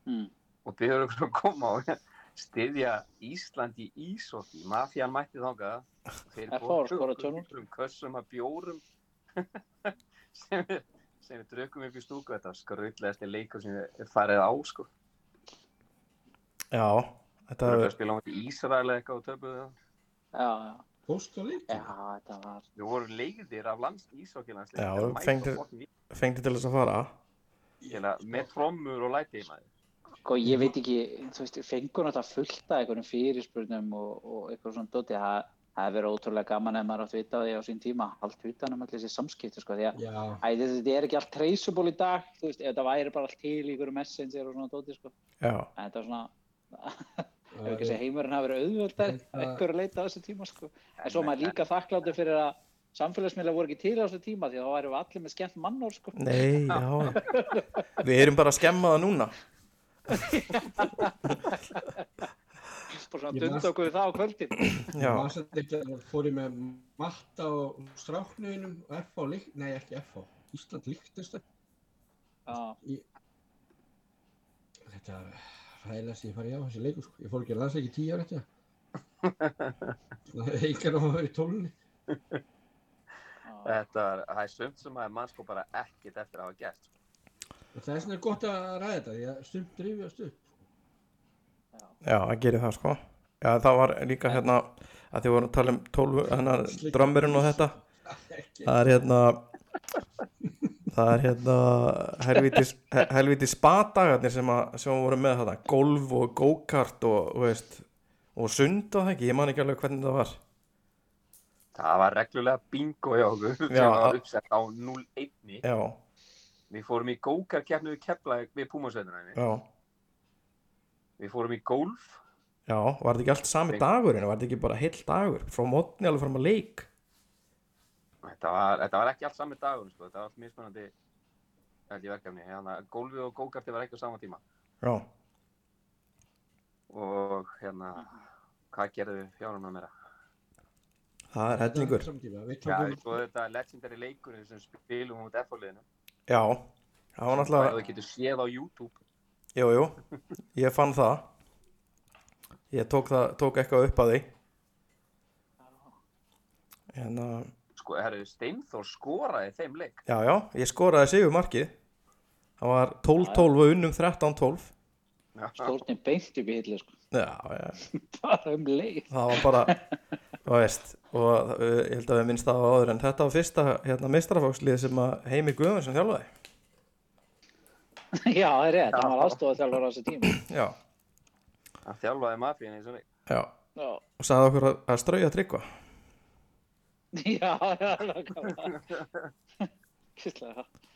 mm. og byrður okkur að koma og styðja Ísland í ísokki Mafían mætti þangað. Þeir tvö-núll. einhverjum kössum að bjórum. Sem við sem við drukkum upp í stúku. Þetta var skröldlegasti leikur sem við farið á sko. Já, þetta við spila á móti Ísrael eða eitthvað og töpuðu það. Já, já, Póst og leik. já, þetta var Við vorum leiðir af lands ísokkilandsleik Já, fucking fengdi til þess að fara Ísokkilega, með trommur og læti maður. sko ég veit ekki, þú veist, fengur náttúrulega fullt af einhverjum fyrirspurnum og, og eitthvað svona dóti, það það hefur verið ótrúlega gaman ef maður átt vita á því á sín tíma allt utan um allir þessi samskipti sko, því að Já, Æ, þetta er ekki allt traceable í dag, þú veist, ef þetta væri bara allt til í ykkur messenger og svona dóti, sko. Já, En þetta var svona, ef ekki að segja heimurinn hafi verið auðvöldar, einhverju leita á þessu tíma, sko. En svo maður líka þakkláttur fyrir að samfélagsmiðla voru ekki til á þessu tíma, því að þá væri við allir með skemmt mannor, sko. nei, já Við erum bara að skemma það núna Bara svona las- okkur það á kvöldin. Já, var samt ekki að fór ég með matta og stráknuðinum og FH nei ekki FH, Ísland líktist Já, Þetta ræðilegast ég farið á þessi leikur sko. Ég fór ekki að landsleiki tíu ára eftir það. Engar á að vera í tólunni. Þetta er, það er sumt sem að mann sko bara ekkert eftir að hafa gert. Og það er svona gott að ræða þetta, því að stumt drifjast upp. já, það gerir það sko Já, það var líka hérna að þið voru að tala um tólfu, hennar drömmirinn og þetta. Það er hérna Það er hérna helvítis, he- helvítis spadagarnir sem, sem voru með þetta golf og go-kart og, veist, og sund og það ekki, ég man ekki alveg hvernig það var. Það var reglulega bingo hjá okkur sem var uppsett á 0-1. Já, Við fórum í gókarkeppnu við Keflavík við Púmasveitunæmi. já, Við fórum í golf. já, var þetta ekki allt sami dagurinn, var þetta ekki bara heill dagur? Frá mótni alveg fram að leik Þetta var, þetta var ekki allt sami dagur, sko. Þetta var allt mismunandi held ég verkefni. Hérna, gólfið og gókarti var ekki á sama tíma. Já, Og hérna, hvað gerðu við fjárunum meira? það er hellingur. Svo þetta legendary leikurinn sem spilum út F-liðinu. Já, það var Það náttúrulega, þú getur séð á YouTube. jú, jú, ég fann það. Ég tók, það, tók eitthvað upp að því. En að, Sko, herru, Steinþór skoraði þeim leik. já, já, ég skoraði sigur markið. Það var 12-12 og unnum 13-12. Já. Stórnin beint upp í hillu sko. Já, já, Bara um leið. það var bara, þú veist, og uh, ég held að við minnst það á áður en þetta var fyrsta hérna, mistrafókslið sem að Heimi Guðmundsson þjálfaði. Já, það er rétt. Hann var aðstofað þjálfur á þessu tíma. Já, Hann þjálfaði mafíinu í þessu leik. já, Já, og sagði okkur að, að strauja tryggva. Já, já, nákvæmlega.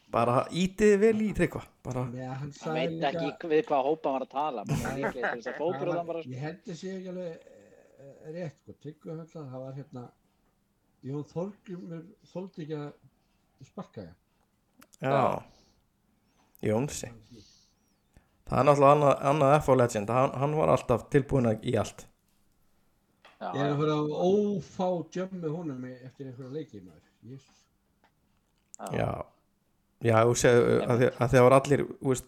Bara ítið vel í tryggva, bara, Nei, hann veit líka, ekki við hvað hópa hann var að tala. var- bara sko. Ég held þessi ekki alveg eh, rétt, sko, að það var hérna, Jón Þorgjumur þóldi ekki að sparka já, Jónsi. Það er náttúrulega annað, annað FO legend, hann, hann var alltaf tilbúin að- í allt. Já, Ég er að fara að ófá djömm með honum eftir einhverja leiki maður. Jésús. Já, já, þú segðu að, því- að það var allir,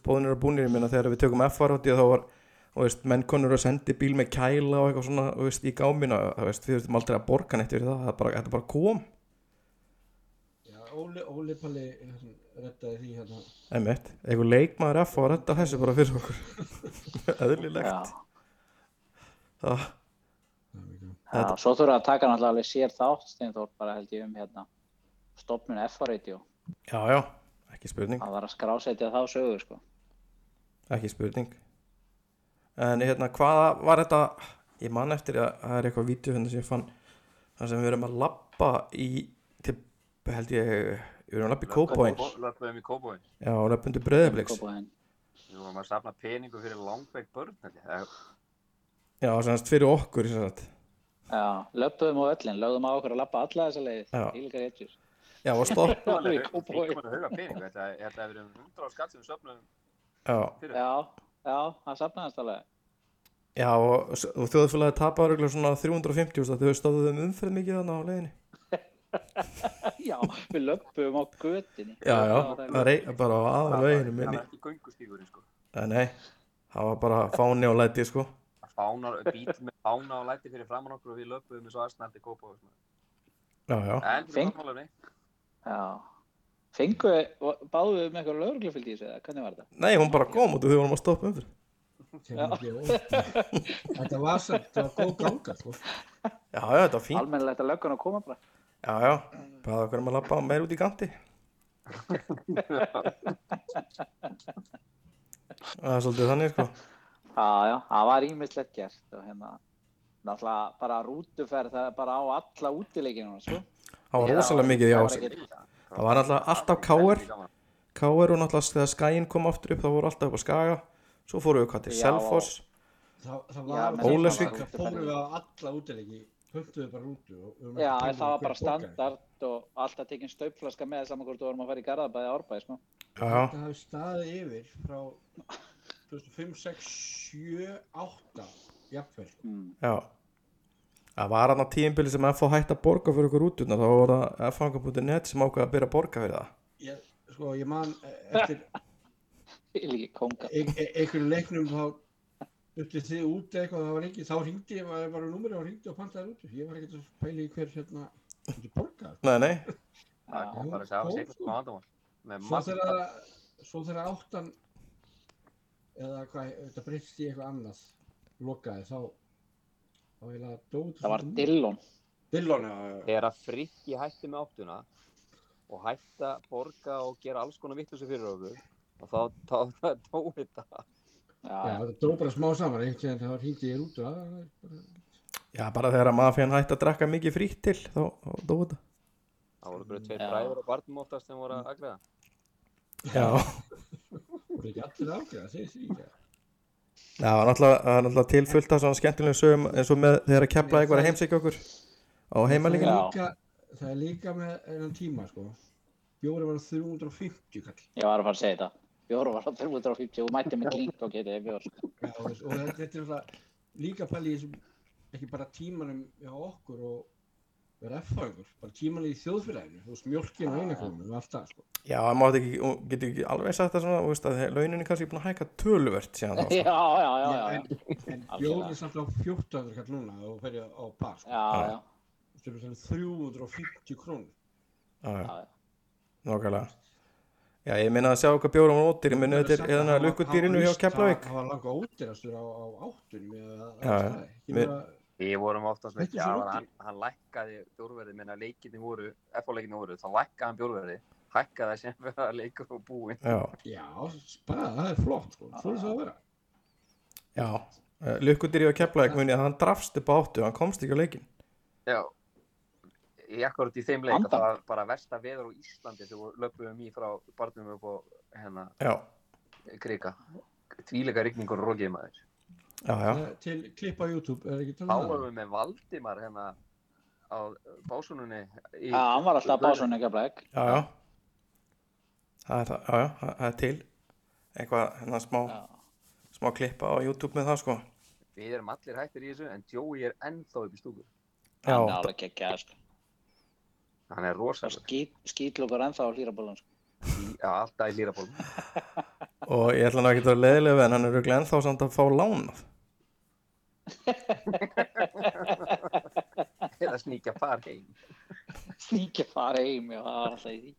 bóðinir og búnir, ég minna þegar við tökum F-aróti þá var, þú veist, menn konur að sendi bíl með kæla og eitthvað svona, þú veist, í gámina, þú veist, við þurfum aldrei að borga neitt fyrir það, það bara, þetta bara kom, Já, Óli, Óli Palli hérna, rettaði því hérna. einmitt, eitthvað leikmaður F og redda þessu bara fyrir okkur, já, eðlilegt, það, Já. Svo þurfa að taka náttúrulega alveg sér þátt, Steinþór, bara held ég um hérna stopnun F-radio. já, já, ekki spurning, Það var að skrásetja þá sögu, sko. ekki spurning, en hérna, hvaða var þetta, ég man eftir að það er eitthvað vídeo hérna sem ég fann, þar sem við erum að labba í, til, held ég, við erum að labba í Kópóins, Löpum í Kópóin. Já, löpundu breyðabliks Kópavoginn. Við vorum að safna peningu fyrir langveik börn, held ég. Það- Já, semst fyrir okkur sem sagt. Já, löpum á öllin, lögðum á okkur að lappa alla þessa leið. Já. Ílíkar eitjur. Já, og stopp Já, í Við Kópavogi. fengum að huga peningu. Þetta þetta hefur verið um 100 á skatt sem við söfnum Já, fyrir. Já, já, það safnaðist alveg. já og, og þjóðfélagi tapar örugglega svona 350 úrst að þau stóðu um umferð mikið þannig á leiðinni Já, við löpum á götinni. Já, já, það það er ein- bara á aðal veginu Það minni var ekki göngustígurinn, sko. Nei, það var bara fáni og læti sko Fánar, bíl með fána og læti fyrir framann okkur og við löpum eins og aðsnætti Kópói. Já, já, En Feng- fyrir náttúrulega Já. Fengu, báðu við með eitthvað lögreglufylgd í þessu, eða hvernig var þetta? nei, hún bara kom út og þau vorum að stoppa óvart. Þetta var samt, þetta var góð ganga, sko. Já, já, þetta var fínt Almennilegt að löggan að koma bara. Já, já, bara okkur um að labba meir út í ganti Það er svolítið þannig sko Já, já, það var ímislegt gert og hérna, náttúrulega bara rútuferð, það er bara á alla útileikinu, sko. Það var rosalega mikið, já það var Það var alltaf, káir Káir og náttúrulega þegar skæin kom aftur upp þá voru alltaf upp á Skaga Svo fóru við hvað til Selfoss Það, það. Það fórum við á alla útileiki, pöntuðu bara rútu. og við vorum Já, það var bara borgaði. standard og alltaf tekinn staupflaska með saman hvort þú vorum að fara í Garðabæði árbæði, sko. Já, já, Þetta hafi staðið yfir frá 2005, 6, 7, 8, jafnvel. Mm. já Það var hann á tímbili sem FH hætti að borga fyrir okkur útuna þá var það fh.net sem ákveða að byrja að borga fyrir það Ég, sko, ég man eh, eftir e e einhverju leiknum þá upptið þið út eitthvað, það var ekki, þá ringdi ég, var bara númeri og ringdi og pantaði út. Ég var ekkert að pæla í hver hérna, ekki borgað. Nei, nei, Það bara að segja. Með þegar, svo þegar áttan, eða hvað, þetta breytst í eitthvað annað, lokaði, þá, þá eiginlega dót. Það var Dillon. Dillon, já, já. Þegar að frikki hætti með áttuna og hætti að borga og gera alls konar vittlusi fyrir okkur og þá, þá, þá dó þetta. Já, Já, þetta dó bara smá saman, einhvern veginn, þá hringdi ég út það bara, já bara þegar að mafían hætti að drakka mikið frítt til þá, þá dói þetta Það voru bara tveir bræður og barnum oftast sem voru að agreða. Já, voru ekki allir ágæða, segir því ekki. Já, það er náttúrulega, það náttúrulega tilfullt af svona skemmtilegum sögum eins og með þegar að kepla eitthvað að heimsækja okkur á heimalíkinu. Líka, það er líka með enn tíma sko. Bjóri var 350 kall. Ég var að fara að segja þetta. Bjóru var á 350 og mætti með klink og getið bjór. sko. Já, og, þetta er alltaf líka pæli ekki bara tímanum hjá okkur og vera F-fæðingur, bara tímanum í þjóðfélaginu, þú veist, mjölkin og einakominu og allt það, sko. Já, það mátti ekki, getur ekki alveg sagt það svona, þú veist, að launin er kannski búin að hækka töluvert síðan þá, Já, sko. já, já, já. En, en er samt á 1400 kall núna og ferja á par, sko. Já, já, Þú veist, það er 350 krónur. Já, já, já, já. nokkulega. Já, ég minna að sjá hvað og óttir, ég minna þetta er eða lukkudýrinu hjá Keflavík. Það var langa ódýrastur á, á áttunum Ekki Við vorum oftast með ódýrt. hann, hann lækkaði bjórverði minna leikinni voru, FH-leikinni voru, þá lækkaði hann bjórverði, hækkaði það sem verða leikur og búinn. Já, já, bara það er flott, sko. Svo er það að vera. já. Uh, lukkudýri hjá Keflavík muni að hann drafst upp á áttu, hann komst ekki á leikin. Já, ég akkurat í þeim leik, Andan. það var bara versta veður á Íslandi þegar við löpum í frá barnum upp á hérna Já, krika. Tvíleika rigningur og rókið maður. Já, já. Er Til klipp á YouTube, er ekki Þá talað um varum við með Valdimar hérna á básununni í Já, hann var alltaf básunni ekki að blæk. Já, já. Það er það, já, já, það það er til. Eitthvað, hérna, smá, Já. smá klippa á YouTube með það, sko. Við erum allir hættir í þessu en Joey er ennþá upp í stúku. Já, Hann er alveg geggjað, sko. Hann er rosalega. skýt, skýtlúkur ennþá á hlýrabólun, sko. Já, alltaf í lýrabólum. og ég ætla nú ekki að vera leðilega við, en hann er auðvitað ennþá samt að fá lánað. Eða sníkja par heim. Sníkja fara heim, já, það var alltaf í því.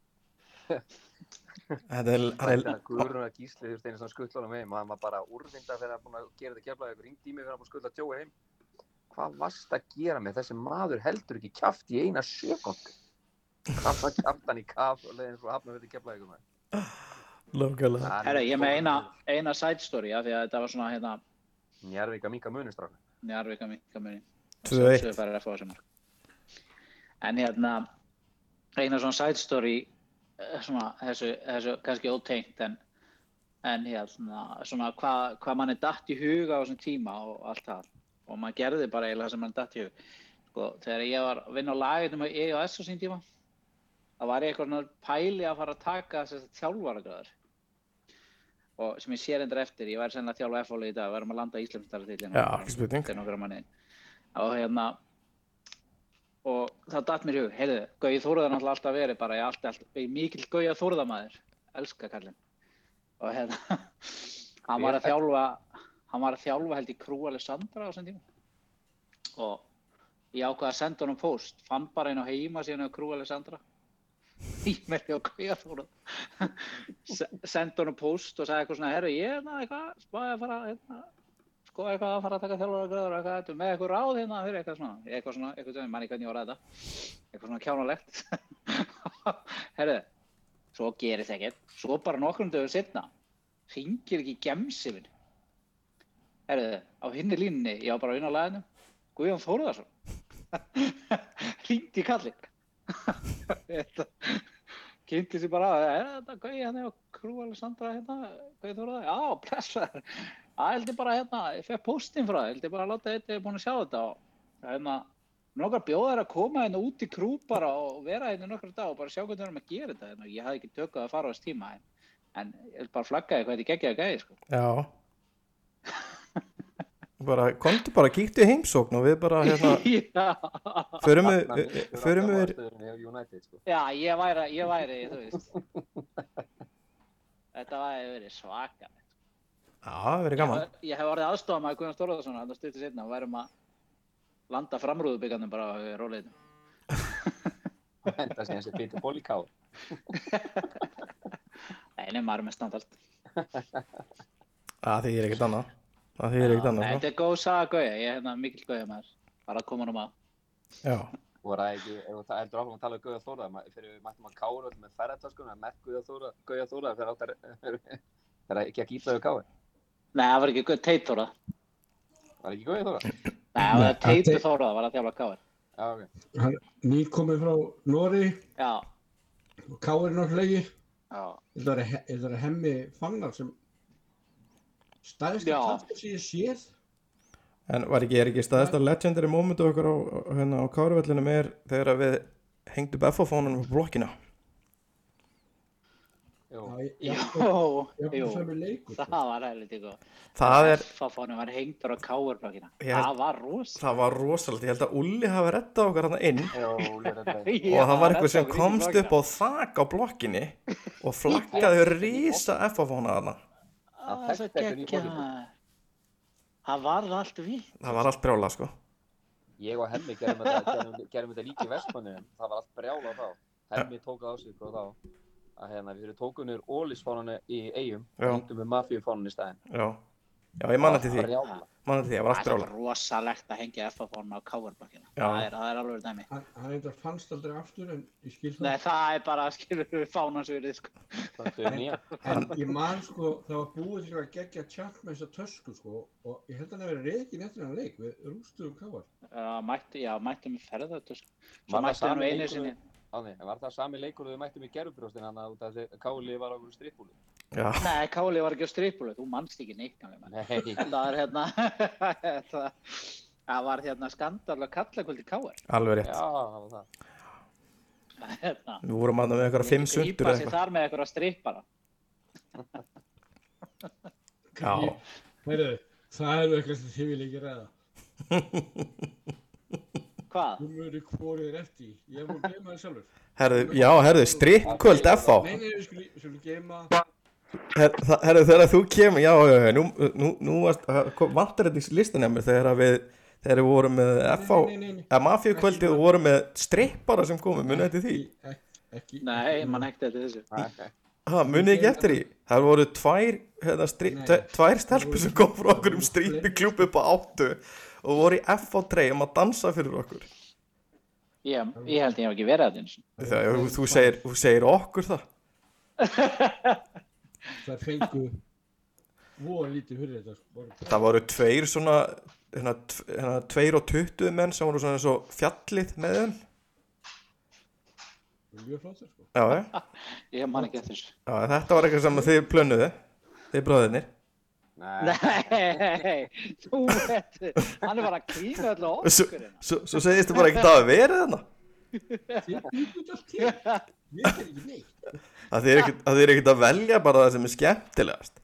Þetta er, er, Guðrún að gísli þurfti einu svona skuttlanum heim og hann var bara úrvinda þegar hann búin að gera þetta keflaði ykkur ringd í mig þegar hann búin að skuttla Joey heim. Hvað varst að gera með þessi maður heldur ekki kjaft í eina sekundu? Hvað var kjaft hann í kaf og leiðin frá hafna þetta keflaði ykkur lókala. Ég er með eina, eina side story, af því að þetta var svona, hérna, Njárvík að minka munustráka. Njarvík að minka muni. 2-1. Sjálfsögðu færir F á þessu mark. En hérna, eina svona side story, eh, svona þessu, þessu kannski ótengt, en, en hérna, svona hvað hva mann er datt í huga á þessum tíma og allt það. Og maður gerði bara eiginlega það sem mann datt í hug. Sko, þegar ég var að vinna á laginum á EOS á sín tíma, þá var ég eitthvað pæli að fara að taka þess að þjálfaragráður. Og sem ég sér endur eftir, ég væri sennilega að þjálfa F-áli í dag, við erum að landa Íslandsdælartillinu Já, ekki spurning. til nokkra manni og hérna og það datt mér í hug, heyrðu, Gauði Þórðar náttúrulega alltaf verið bara, ég alltaf, alltaf ég er mikill Gauði Þórðamæður, elska kallinn og hérna hann var að þjálfa hann var að þjálfa held í Krú Alessandra á þessum tíma. Og ég ákvaði að senda honum post fann bara einn á heima síðan á Krú Alessandra e-maili á Þórðar senda honum post og sagði eitthvað svona, herru, ég er það eitthvað spáði að fara hérna sko eitthvað að fara að taka þjálfara gráður eitthvað þetta með eitthvað ráð hérna fyrir eitthvað svona? Eitthvað svona, eitthvað sem manni hvernig ég var að þetta. Eitthvað svona kjánalegt. Herru, svo gerir það ekkert. Svo bara nokkrum dögur setna ringir ekki gemsi minn. Herru, á hinni línunni ég var bara vinna á læðinu Guðjón Þórðarsson ringdi kallinn kynnti sér bara að er þetta Guði hann er á Krú Alessandra hérna, Þórðar, já, pressaður Það held ég bara hérna, ég fekk postin frá það, held ég bara að láta þetta, ég er búin að sjá þetta og hérna, nokkar bjóðar að koma hérna út í krú bara og vera hérna nokkar dag og bara sjá hvernig við erum að gera þetta hérna. Ég hafði ekki tökkað að fara á þess tíma en, en ég vil bara flagga því hvað þetta geggjaði gæði sko. Já. Bara, komdu bara, kíktu í heimsókn og við bara, hérna, förum við, við- förum við, United, sko. já, ég væri, ég væri, þú veist. Þetta væri verið svaka. já, það verið gaman. Ég, ég hef orðið aðstofað með Guðjón Þórðarsson, þetta stutið setna og værum að landa framrúðubyggandum bara á róleinu. Þetta sé hans er Peter Ból í maður er með standalt. Það þýðir ekkert annað. Það þýðir ekkert annað, Þetta er góð saga Gauja, ég er hérna mikill Gauja maður. Bara að koma honum að. sko. Já. Voru það ekki, ef þú heldur áfram að tala um Gauja Þóra, ma- fyrir við mættum að kára öll með ferðartöskuna, merk Gauja Þóra, Gauja Þóra, fyrir áttar, fyrir ekki að gíla við káði. Nei, það var ekki Gauja Teit Þóra. Var ekki Gauja Þóra? Nei, það var Nei, Teitur Teit- Þóra, það var að þjála Gáir. Já, ok. Hann nýkomið frá Nóri Já, og Káir náttúrulega já. Þetta er, er hemmi fannar sem stæðist Já. að kasta sér séð En var ekki, er ekki staðist að legendary momentu okkar á, á- hérna, á Káruvellinu er þegar að við hengdu upp FF-fónunum på blokkina Jú. Já, ég- ég- ég- ég- leikur, sko. það var helviti góð. Það er, F-fánu var hengdur á káurblokkina. Ég held- Það var rosa. það var rosalegt, ég held að Ulli hafi rettað okkar hann inn lérlega. og það var eitthvað sem komst upp á þak á blokkinni og flaggaði rísa FF-fóna þarna Hann Það þekkti ekki í fótbolta. Það varð allt við. Það var allt brjála sko Ég og Hemmi gerum þetta, líka í Vestmannu, það var allt brjála þá. Hemmi tók það á sig sko þá. Að hérna, við tókum niður ólisfánanu í eigum og hengdum við mafíufánanu í staðinn. Já, ég manna til því, Brjála. manna til því, það var allt Það er brjála rosalegt að hengja F-fánu á káurblokkina. Já. Það er, það er alveg dæmi. Hann, hann eitthvað fannst aldrei aftur en ég skil það. Nei, það er bara, skilur við, fánansverið, sko. Það er nýja. En ég man sko, það var búið til að gegja tjart með þessa tösku sko og ég held að hefði verið reikin eftir hann leik við rústuðum káar. Já, mættu, já, mættu með ferðartösk. Svo Var það sami einu leikur sinni. Ánni, var það sami leikur og við mættum í gerfubrjóstin hann að Káli var á strippbúlu? Já, Nei, Káli var ekki á stripbúlu, þú mannst ekki neitt. Nei, Það er hérna, það, var hérna skandal að kalla kvöldi Káar. alveg já, rétt það var það. Hérna, Við vorum aðna með eitthvað fimm sundur sig eitthvað þar með eitthvað strippara. Já, Heyrðu, það eru eitthvað sem þið vil ekki ræða. Hvað? Þú mjögur hvorið er eftir. í. Ég er búin að geima það sjálfur. herðu, já, herðu, strippkvöld FH Nei, nei, við skulum, skulum geima. Her- það- Herðu, þegar þú kemur, já, já, já, nú, nú, nú það vantar þetta í listanemmir þegar að við, þegar við vorum með FH, mafíukvöldið og vorum með strippara sem komum, munið eftir því? Ekki, ekki. Nei, mann ekkert eftir þessu. Nei, Ha, munið ekki eftir því? Það voru tvær, hérna, tvær stelpur sem kom frá okkur um strípiklúb upp á áttu og voru í FH treyjum að dansa fyrir okkur. Ég, ég held ég hef ekki verið að þetta eins. Segir, þú segir okkur það. Það fengu voru lítið fyrir þetta. sko. Það voru tveir svona, hérna, hérna tveir og tuttuð menn sem voru svona eins og fjallið með þeim. Mjög flottir sko. Já. Ég man ekki eftir þetta var eitthvað sem þið plönuðu, þið bróðinir. nei, Nei, þú veit, hann er bara að kýna öllu Svo, okkur hérna. svo, svo segist þið bara ekkert að hafa verið þarna. Þið byggjum allt til. Ég er ekki neitt. Það er ekkert- að er ekkert að velja bara það sem er skemmtilegast.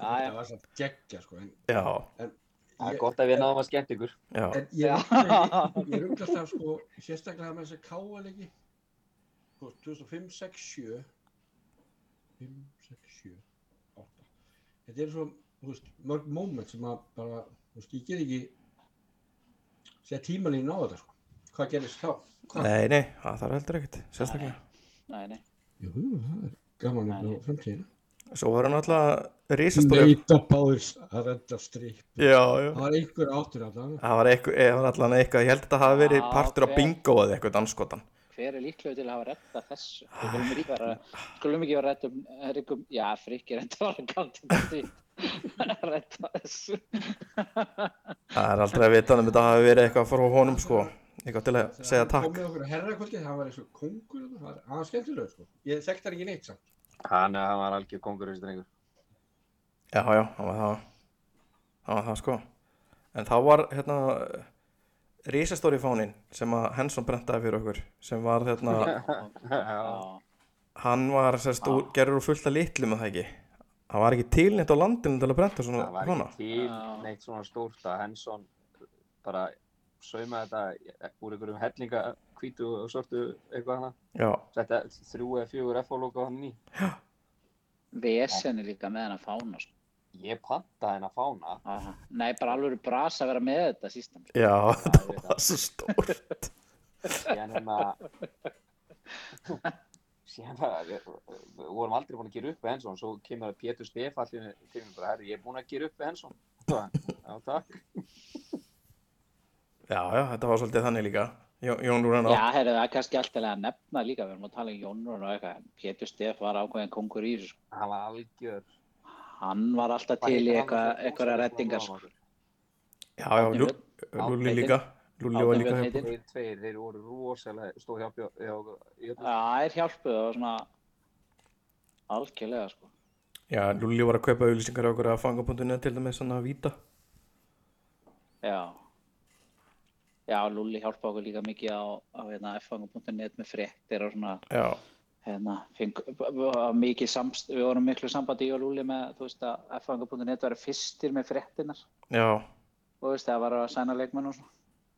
Það var samt geggja sko. En, Já, en, það er gott að við náðum að skemmt ykkur. já. en ég, ég, ég rugglast af sko, sérstaklega með þessa káalegi. Sko, 2005, 6, 7. 5, 6, 7, 8. Þetta er svo, veist, mörg moment sem að bara, veist, ég get ekki segja tímalínu á þetta sko. Hvað gerist þá? Hvað? Nei, nei, það þarf heldur ekkert, sérstaklega. Nei, nei. Jú, það er gaman upp á framtíðina. Svo var hann alltaf risastóri. Neita báðir að redda strip. Já, já. Það var einhver áttur allan. Það var var alltaf eitthvað, ég held að það hafi verið Já, partur af ok. bingo eða eitthvað danskotan. Hver er líklegur til að hafa reddað þessu? Við skulum ekki vera, skulum ekki vera reddum, reddum, já, frikki reddað var að gátt því. Redda þessu. Það er aldrei að vita um þetta hafi verið eitthvað frá honum, sko. Eitthvað til að segja Hann takk. með að herrakvöldið, hann var eins og kongur. hann var- Hann skemmtilegur sko. Ég þekkt hann ekki neitt samt. Hann, hann var algjör kongur. Já, já, það var það. Það var það, sko. En þá var, hérna, risastóri fánin sem að Henson brentaði fyrir okkur. Sem var, hérna, hann var, sérst, gerur úr fullt af litlum, að það ekki. Það var ekki tilnýtt á landinu til að brenta svona það var ekki til neitt svona stórt að Henson bara saumaði þetta úr einhverjum hellinga hvítu og sortu eitthvað hana. Já, Þetta þrjú eða fjögur FH-logo hann í. vesen er líka með hennar fána, sko. Ég pantaði henn að fána. Aha. Nei, bara alveg brasa að vera með þetta sístam. já, Það það var svo stórt. síðan hérna síðan bara við, við vorum aldrei búin að gera upp við Hensson svo kemur að Pétur Stefallin til mér bara, herri, ég er búin að gera upp við Hensson já, takk Já, já, þetta var svolítið þannig líka. Jón, Jón Rúnan Já, á. heyrðu, það er kannski alltaf að nefna líka, við erum að tala um Jónur og eitthvað, Pétur Steff var ákveðin kongur í þessu. sko. hann var algjör Hann var alltaf til í eitthvað, eitthvað reddingar, sko. Já, já, Lú- Lúli líka. Lúli var líka. Björn þeir tveir, þeir voru rosalega stóð hjá, Já, það er hjálpuð og svona algjörlega, sko. Já, Lúli var að kaupa auðlýsingar á okkur að fanga.net til dæmis svona að víta. Já. Já, Lúli hjálpa okkur líka mikið á, á hérna, f.net með fréttir og svona, Já, hérna, feng, var mikið samst, við vorum miklu sambandi í og Lúli með, þú veist að f.net var fyrstir með fréttinar já, og þú veist, það var að sæna leikmenn og svona.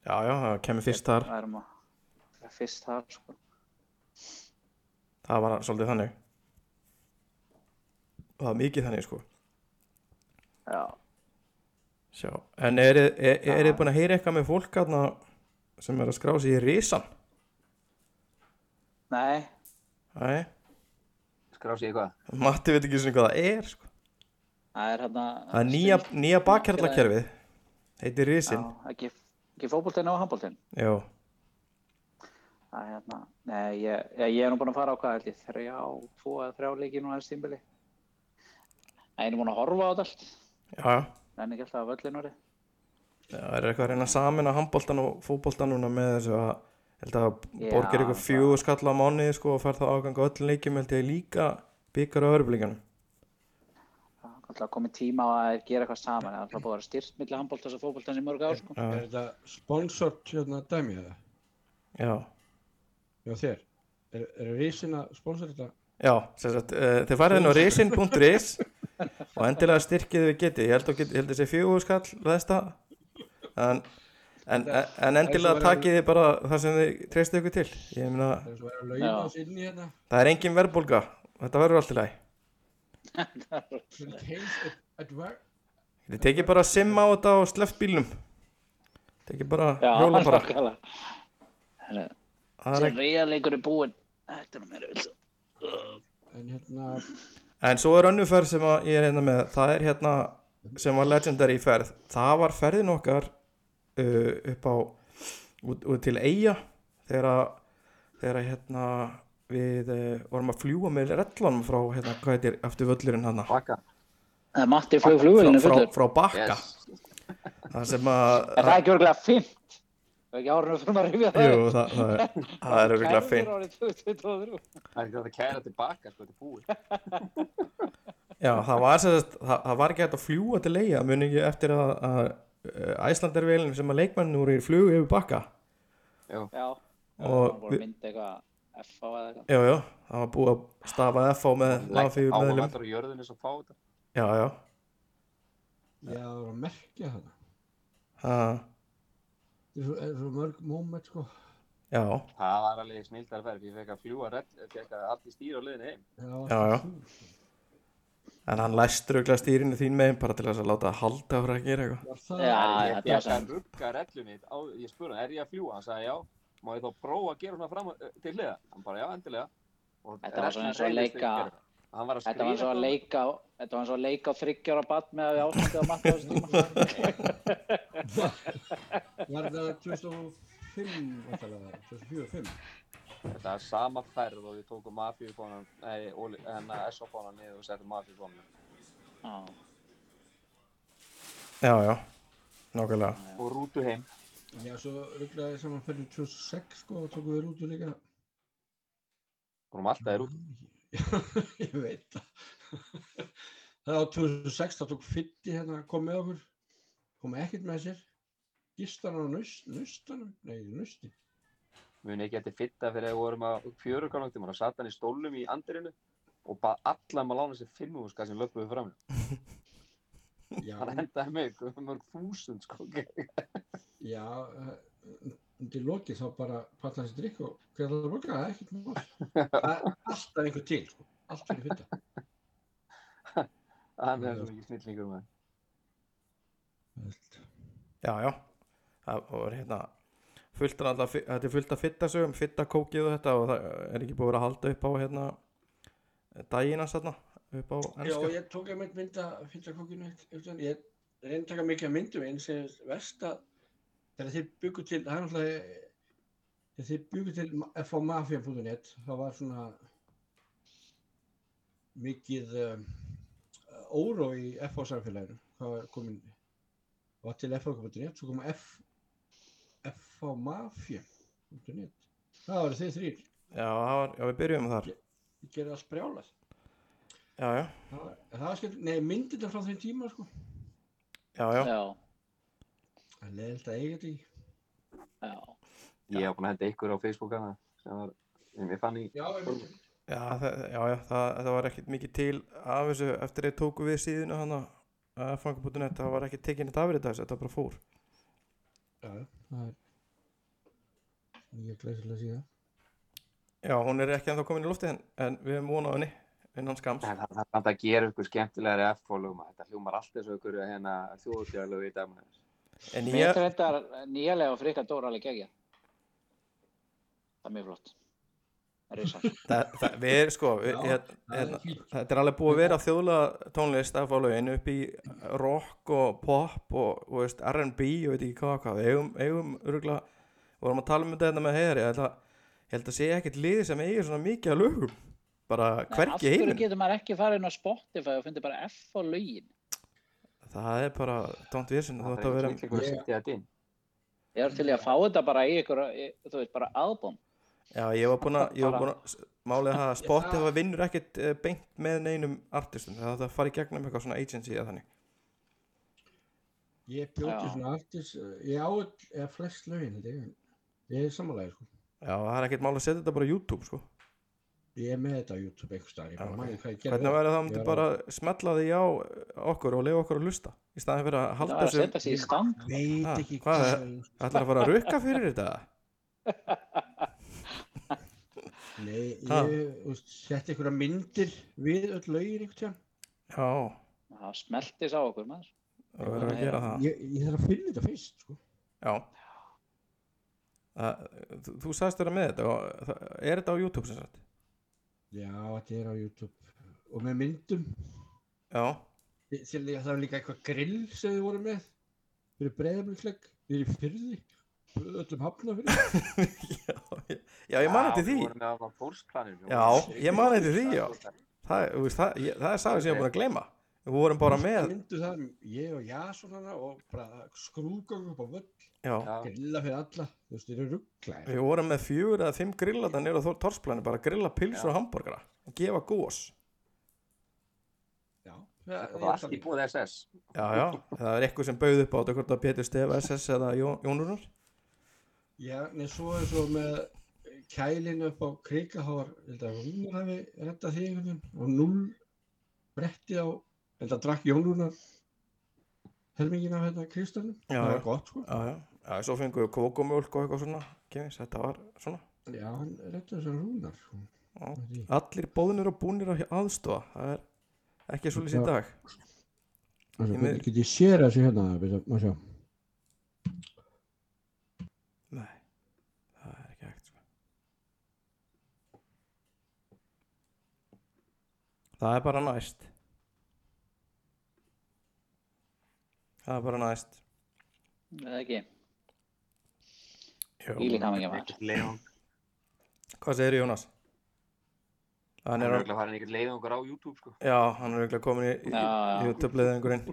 Já, já, það kemur fyrst þar. Það erum að fyrst þar, sko. Það var svolítið þannig. Og það var mikið þannig, sko. Já, Sjá, en er, er, er þið búin að heyra eitthvað með fólk aðna sem er að skrá sig í risan? nei, Æ, Skrá sig í hvað? Matti veit ekki svona hvað það er, sko. það er hérna... Það er nýja, nýja bakkjarlakerfið, heitir Já, risin. ekki, ekki fótboltinn og handboltinn. Já, er hérna, nei, ég, ég, ég er nú búin að fara á hvað held ég, þrjá, tvo eða þrjá leiki núna þessi tímbili. Ég er nú búin að horfa á þetta allt, já, en ekki alltaf að völlin orðið. Já, Það er eitthvað að reyna samin að handboltan og fótboltan núna með þessu að held að borgir eitthvað fjögur skall á mánuði sko og fær það ágang á öllum leikjum held ég líka byggar á örublíkanum. Er alltaf komið tíma á að gera eitthvað saman, það er alltaf búin að vera styrt milli handboltans og fótboltans í mörg ár, sko. Er þetta sponsort hérna dæmi eða? já, Já þér. Er, er risin að sponsor þetta? já, sagt, uh, þið farið inn á risin.is og endilega styrkið við getið, ég held að að sé fjögur skall veðsta en, en, en endilega takið þið bara það sem þið treystu ykkur til. Ég meina, Það er hérna. það er engin verðbólga, þetta verður allt í Þið tekið bara simma á þetta og sleppt bílnum. Tekið bara hjóla bara. Það er sem reyðarleikur er búinn. Þetta er nú meira vilt. En hérna, En svo er önnur ferð sem að ég er hérna með, það er hérna sem var legendary ferð. Það var ferðin okkar uh, upp á, út, út til Eyja þegar að, þegar að hérna við uh, vorum að fljúa með rellanum frá, hérna, hvað heitir, eftir völlurinn hann? Það er Matti flug Frá, flugvélinu frá, fullur. frá Bakka. Yes. Það sem að, Er það ekki örgulega fimmt? Það er ekki árunum fyrir að rifja það. jú, það, það, er- það er örgulega árið 2023. Það er ekki að kæra tilbaka, sko, þetta er búið. Já, það var, sagt, það, það var ekki að fljúa til Eyja, muni ekki eftir að, að Æslandervélin sem að leikmenn voru í flugu yfir Bakka. Já. Og Og við- við myndi eitthvað F á eða eitthvað. Já, já, það var búið að stafa FH með lafíu meðlum. Ámættur á jörðinu sem fá þetta. Já, já, já, það var að merkja þetta. það, Það er svo, er svo mörg moment sko. já, Það var alveg snildar ferð. Ég fekk að fljúa rell, fekk að allir stýra á liðinu heim. Já, Já, en hann læstur auðvitað stýrinu þín megin bara til þess að láta halda fara að gera eitthvað. Já, ég fekk að rugga rellunni. Á, ég spurði hann, er ég að fljúa? Hann sagði já. Má ég þá prófa að gera svona fram eh, til hliða? Hann bara já, endilega. Þetta var svona eins og að leika- að Þetta var svo skrifa að leika á, þetta var svo að leika á þryggjára bad með að við ástændið á Matti á þessu tíma. Var það 2005, vantarlega, 2004-2005? Þetta er sama ferð og við tókum mafíubónan, nei, hérna SO-bónan niður og settum mafíubónan. Já. Já, já, nákvæmlega. Og rútu heim. Já, svo rugglaði saman fyrir 2006 sko og tókum við rútu líka. Vorum alltaf í rútu. Já, ég veit það. Það var 2006, þá tók Fitti hérna, kom með okkur, kom ekkert með sér, gistan á naust, naustanum, nei, nausti. Muni ekki eftir fitta fyrir að við vorum að fjöru kannáttum og satt hann í stólnum í andirinu og bað alla um að lána sér fimm úrska sem löpuðu fram. Já, Hann endaði með um mörg þúsund sko. Já, eh, undir lokið þá bara panta hans drikk og hvað er það að borga? Það er ekkert mál. Það er alltaf einhver til, sko, allt fyrir Fitta. Hann er svo mikið snillingur með. Já, já, það var hérna, fullt af alltaf, þetta er fullt af fittasögum, fittakókið og þetta og það er ekki búið að vera að halda upp á hérna daginn hans þarna, upp á Já, ennsku. ég tók einmitt mynd að Fitta-kókinu, ég reyndi að taka mikið af myndum eins og verst að þegar þið byggu til, það er náttúrulega, þegar þið byggu til fmafia.net, það var svona mikið um, óró í FH samfélaginu, það var komin, var til fh.net, svo kom F, fmafia.net, það var þið þrýr, Já, það var, já, við byrjum þar. ég gerði allt brjálað. Já, já, Það það skemmt, nei, myndirna frá þeim tíma, sko. já, já, Já. Það er að eiga þetta ekki. Já, Ég hef búin að henda ykkur á Facebook hana sem var, sem ég fann í Já, ég. Já, það, já, já það, það var ekkert mikið til af þessu eftir að tóku við síðuna hann að fanga.net, það var ekki tekinn þetta afrið þessu, þetta bara fór. Já, það er nýja glæsilega síðan. Já, hún er ekki ennþá komin í loftið en, en við hefum vonað henni innan skams. Það það- það er samt að gera ykkur skemmtilegri F-fólum þetta hljómar allt eins og ykkur hérna þjóðutjálu En mér ég, finnst þetta nýjalega og frikar Dóra alveg gegja. Það er mjög flott. Það, það, við erum sko, við, Já, hérna, það er hérna, þetta er alveg búið að vera þjóðlega tónlist af fólögin upp í rock og pop og, og veist, R&B og veit ekki hvað og hvað. Við eigum, eigum örgulega, vorum að tala um þetta hérna með heiðari, ég held að, ég held að sé ekkert liði sem eigir svona mikið að lögum. Bara Af hvergi hverju heiminn. getur maður ekki farið inn á Spotify og fundið bara F á lögin? Það er bara tónt vísin, þú það að er vera, ekki ykkur að setja þetta inn Ég er til í að fá þetta bara í ykkur, í- þú veist, bara album. já, ég var búin að, ég var Bara- búin að, er það að vinnur ekkert eh, beint með neinum artistum, það það fari gegnum eitthvað svona agency eða þannig. Ég bjóti svona artist, ég á flest lögin, þetta ég er samanlega, sko. Já, það er ekkert mál að setja þetta bara á YouTube, sko. Ég er með þetta á YouTube einhver staðar, ég bara Já, manni ok. hvað ég gerði. Hvernig væri það að myndi var bara smella því á okkur og leiða okkur að lusta í staðin fyrir að Það halda að þessu er- ætlar að fara að rukka fyrir þetta Nei, ég, setti einhverja myndir við öll lögin einhvern tíðan. Já, Það smeltis á okkur, maður. það verður að gera það Ég, ég þarf að finna þetta fyrst, sko. Já það, Þú, þú sagðist vera með þetta það, er þetta á YouTube sem sagt? Já, þetta er á YouTube. Og með myndum. Já, að það var líka eitthvað grill sem þið voru með. Fyrir breyðamlíklegg, fyrir fyrði, öllum hafnafyrir. já, já, ég man eftir því. við vorum með á fólksplaninu Já, ég man eftir því, já. Það, það, ég, það er sagði sem ég er búin að gleyma Við vorum bara með Myndu það, ég og Jason hana og bara skrúðgang upp á völl, grilla fyrir alla, þú veist, þeir eru rugglaðir. við vorum með fjögur eða fimm grillata nýra á Torsplani bara að grilla pilsur og hambúrgara og gefa gós Já, það var allt í búið SS Já, já, það er eitthvað sem bauð upp á þetta hvort að Pétur Stef SS eða Jón- Jónunar Já, nei, svo er svo með kælinu upp á krikahár, ég held að Rúnar hafi rettað því og null bretti á, að drakk Jónunar helmingin af þetta kristalnum, Já, það var gott, sko. Já, já, já, svo fengum við kókomjólk og eitthvað svona Kemins, þetta var svona. Já, hann rettaði þessar Rúnar, sko. Allir bóðnir og búnir að aðstofa Það er ekki svo lýs í Já. dag. Altså, Ég hvernig með- get ég sér þessu hérna, við að, má sjá. Nei, það er ekki hægt sko. Það er bara næst Það er bara næst Eða ekki. Íli kam ekki maður. Leiðung, Hvað segir Jónas? Hann hann er auðvitað farin ekkert leiðungur á YouTube sko já, hann er auðvitað komin í, í, Já, já. í YouTube-leðingurinn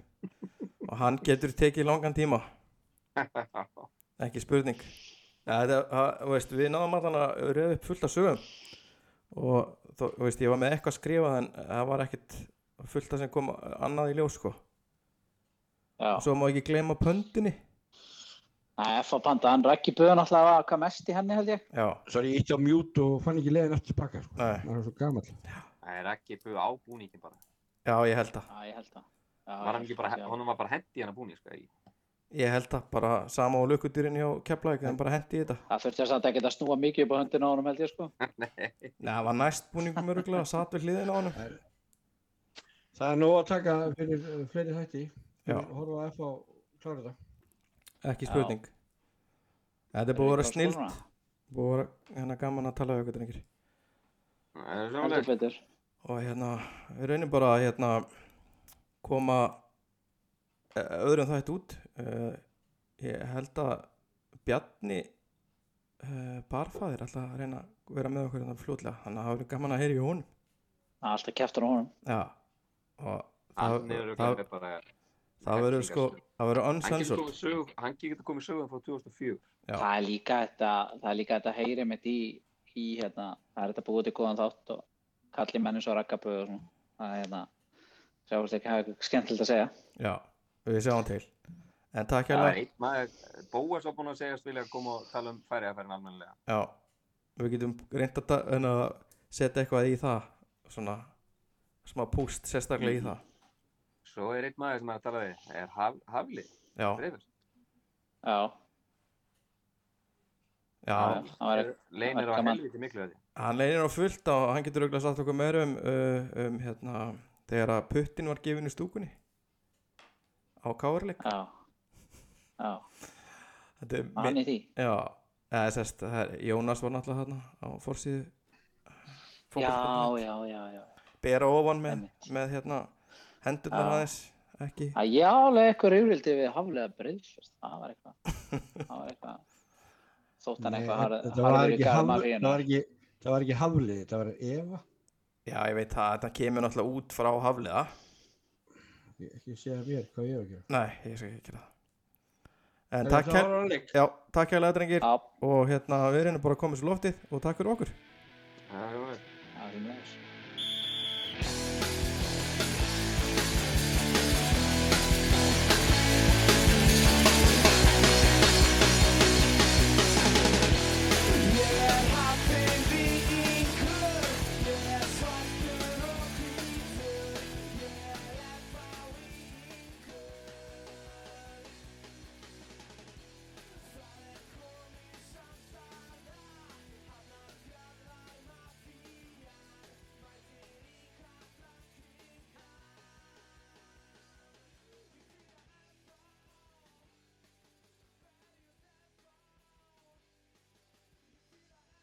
og hann getur tekið langan tíma ekki spurning ja, þetta, það, þú veist, við náðum allan að röða upp fullt af sögum og þú veist, ég var með eitthvað skrifað en það var ekkit fullt af sem kom annað í ljós sko. Já. og svo má ekki gleyma pöndinni Nei, F á panda, hann rækki böðun alltaf að hvað mest í henni held ég. já, Sorry, ég ítti á mjút og fann ekki leiðin aftur tilbaka, sko. nei, Það var svo gamall. það er ekki búið á búningin bara já, ég held það Já, ég held það. Já, var hann ekki bara, það. honum var bara hendi hann að búning sko í ég held það, bara sama á lökudýrin hjá Keflæk, en bara hendi í þetta Það þurfti að samt ekki að snúa mikið upp á höndina á honum held ég sko. Nei, Nei, það var næst búningum öruglega, satt við hliðina á honum Það er nóg að taka fyrir uh, fleiri þætti. Já. Horfa á F á klára þetta. ekki Já. spurning þetta er búið að vera snilt búið að vera hérna gaman að tala það er sannlega betur. og hérna, við reynum bara að hérna koma eh, öðrum þætt út uh, ég held að Bjarni uh, barfæðir alltaf að reyna að vera með okkur hérna fljótlega, þannig að það verður gaman að heyra í honum Það er alltaf keftur á honum. já og það, er það, bara það verður sko það verður uncensored hann getur komið sögum frá 2004 Já. Það er líka þetta, það er líka þetta heyri mitt í, í hérna, það er þetta búið til góðan þátt og kalli menni svo rakkaböð og svona. Það er hérna, sjáumst ekki hafa eitthvað skemmtilegt að segja. já, við sjáum til En takk Það er einn maður, Bóas var búinn að segjast vilja að koma og tala um færiðaferðin almennilega. já, við getum reynd að, setja eitthvað í það, svona, smá púst sérstaklega í það. Svo er einn maður sem er að tala við, er haf, Hafli, Já, Dreifur. Já, já, var Leinir á helviti miklu að því. hann leynir á fullt og hann getur auðvitað sagt okkur meira um, uh, um hérna, þegar að puttin var gefin í stúkunni á káarleik. Já, já, Þetta er hann í því. Já, eða sérst, er, Jónas var náttúrulega þarna á forsíðu Já, já, já, já. Bera ofan með, með hérna hendurnar Já. aðeins ekki. Að ég alveg eitthvað rifrildi við haflega breyðsfest. Það var eitthvað, það var eitthvað, það var ekki það var ekki haflið, þetta var Eva. Já, ég veit það, þetta kemur náttúrulega út frá hafliða. Ég- ekki segja mér hvað ég hef að gera. Nei, ég skal ekki gera það. En takk það hér var hann leik. Já, takk hérlega drengir. Já, og hérna við erum bara að koma svo loftið og takk fyrir okkur. Það er alveg.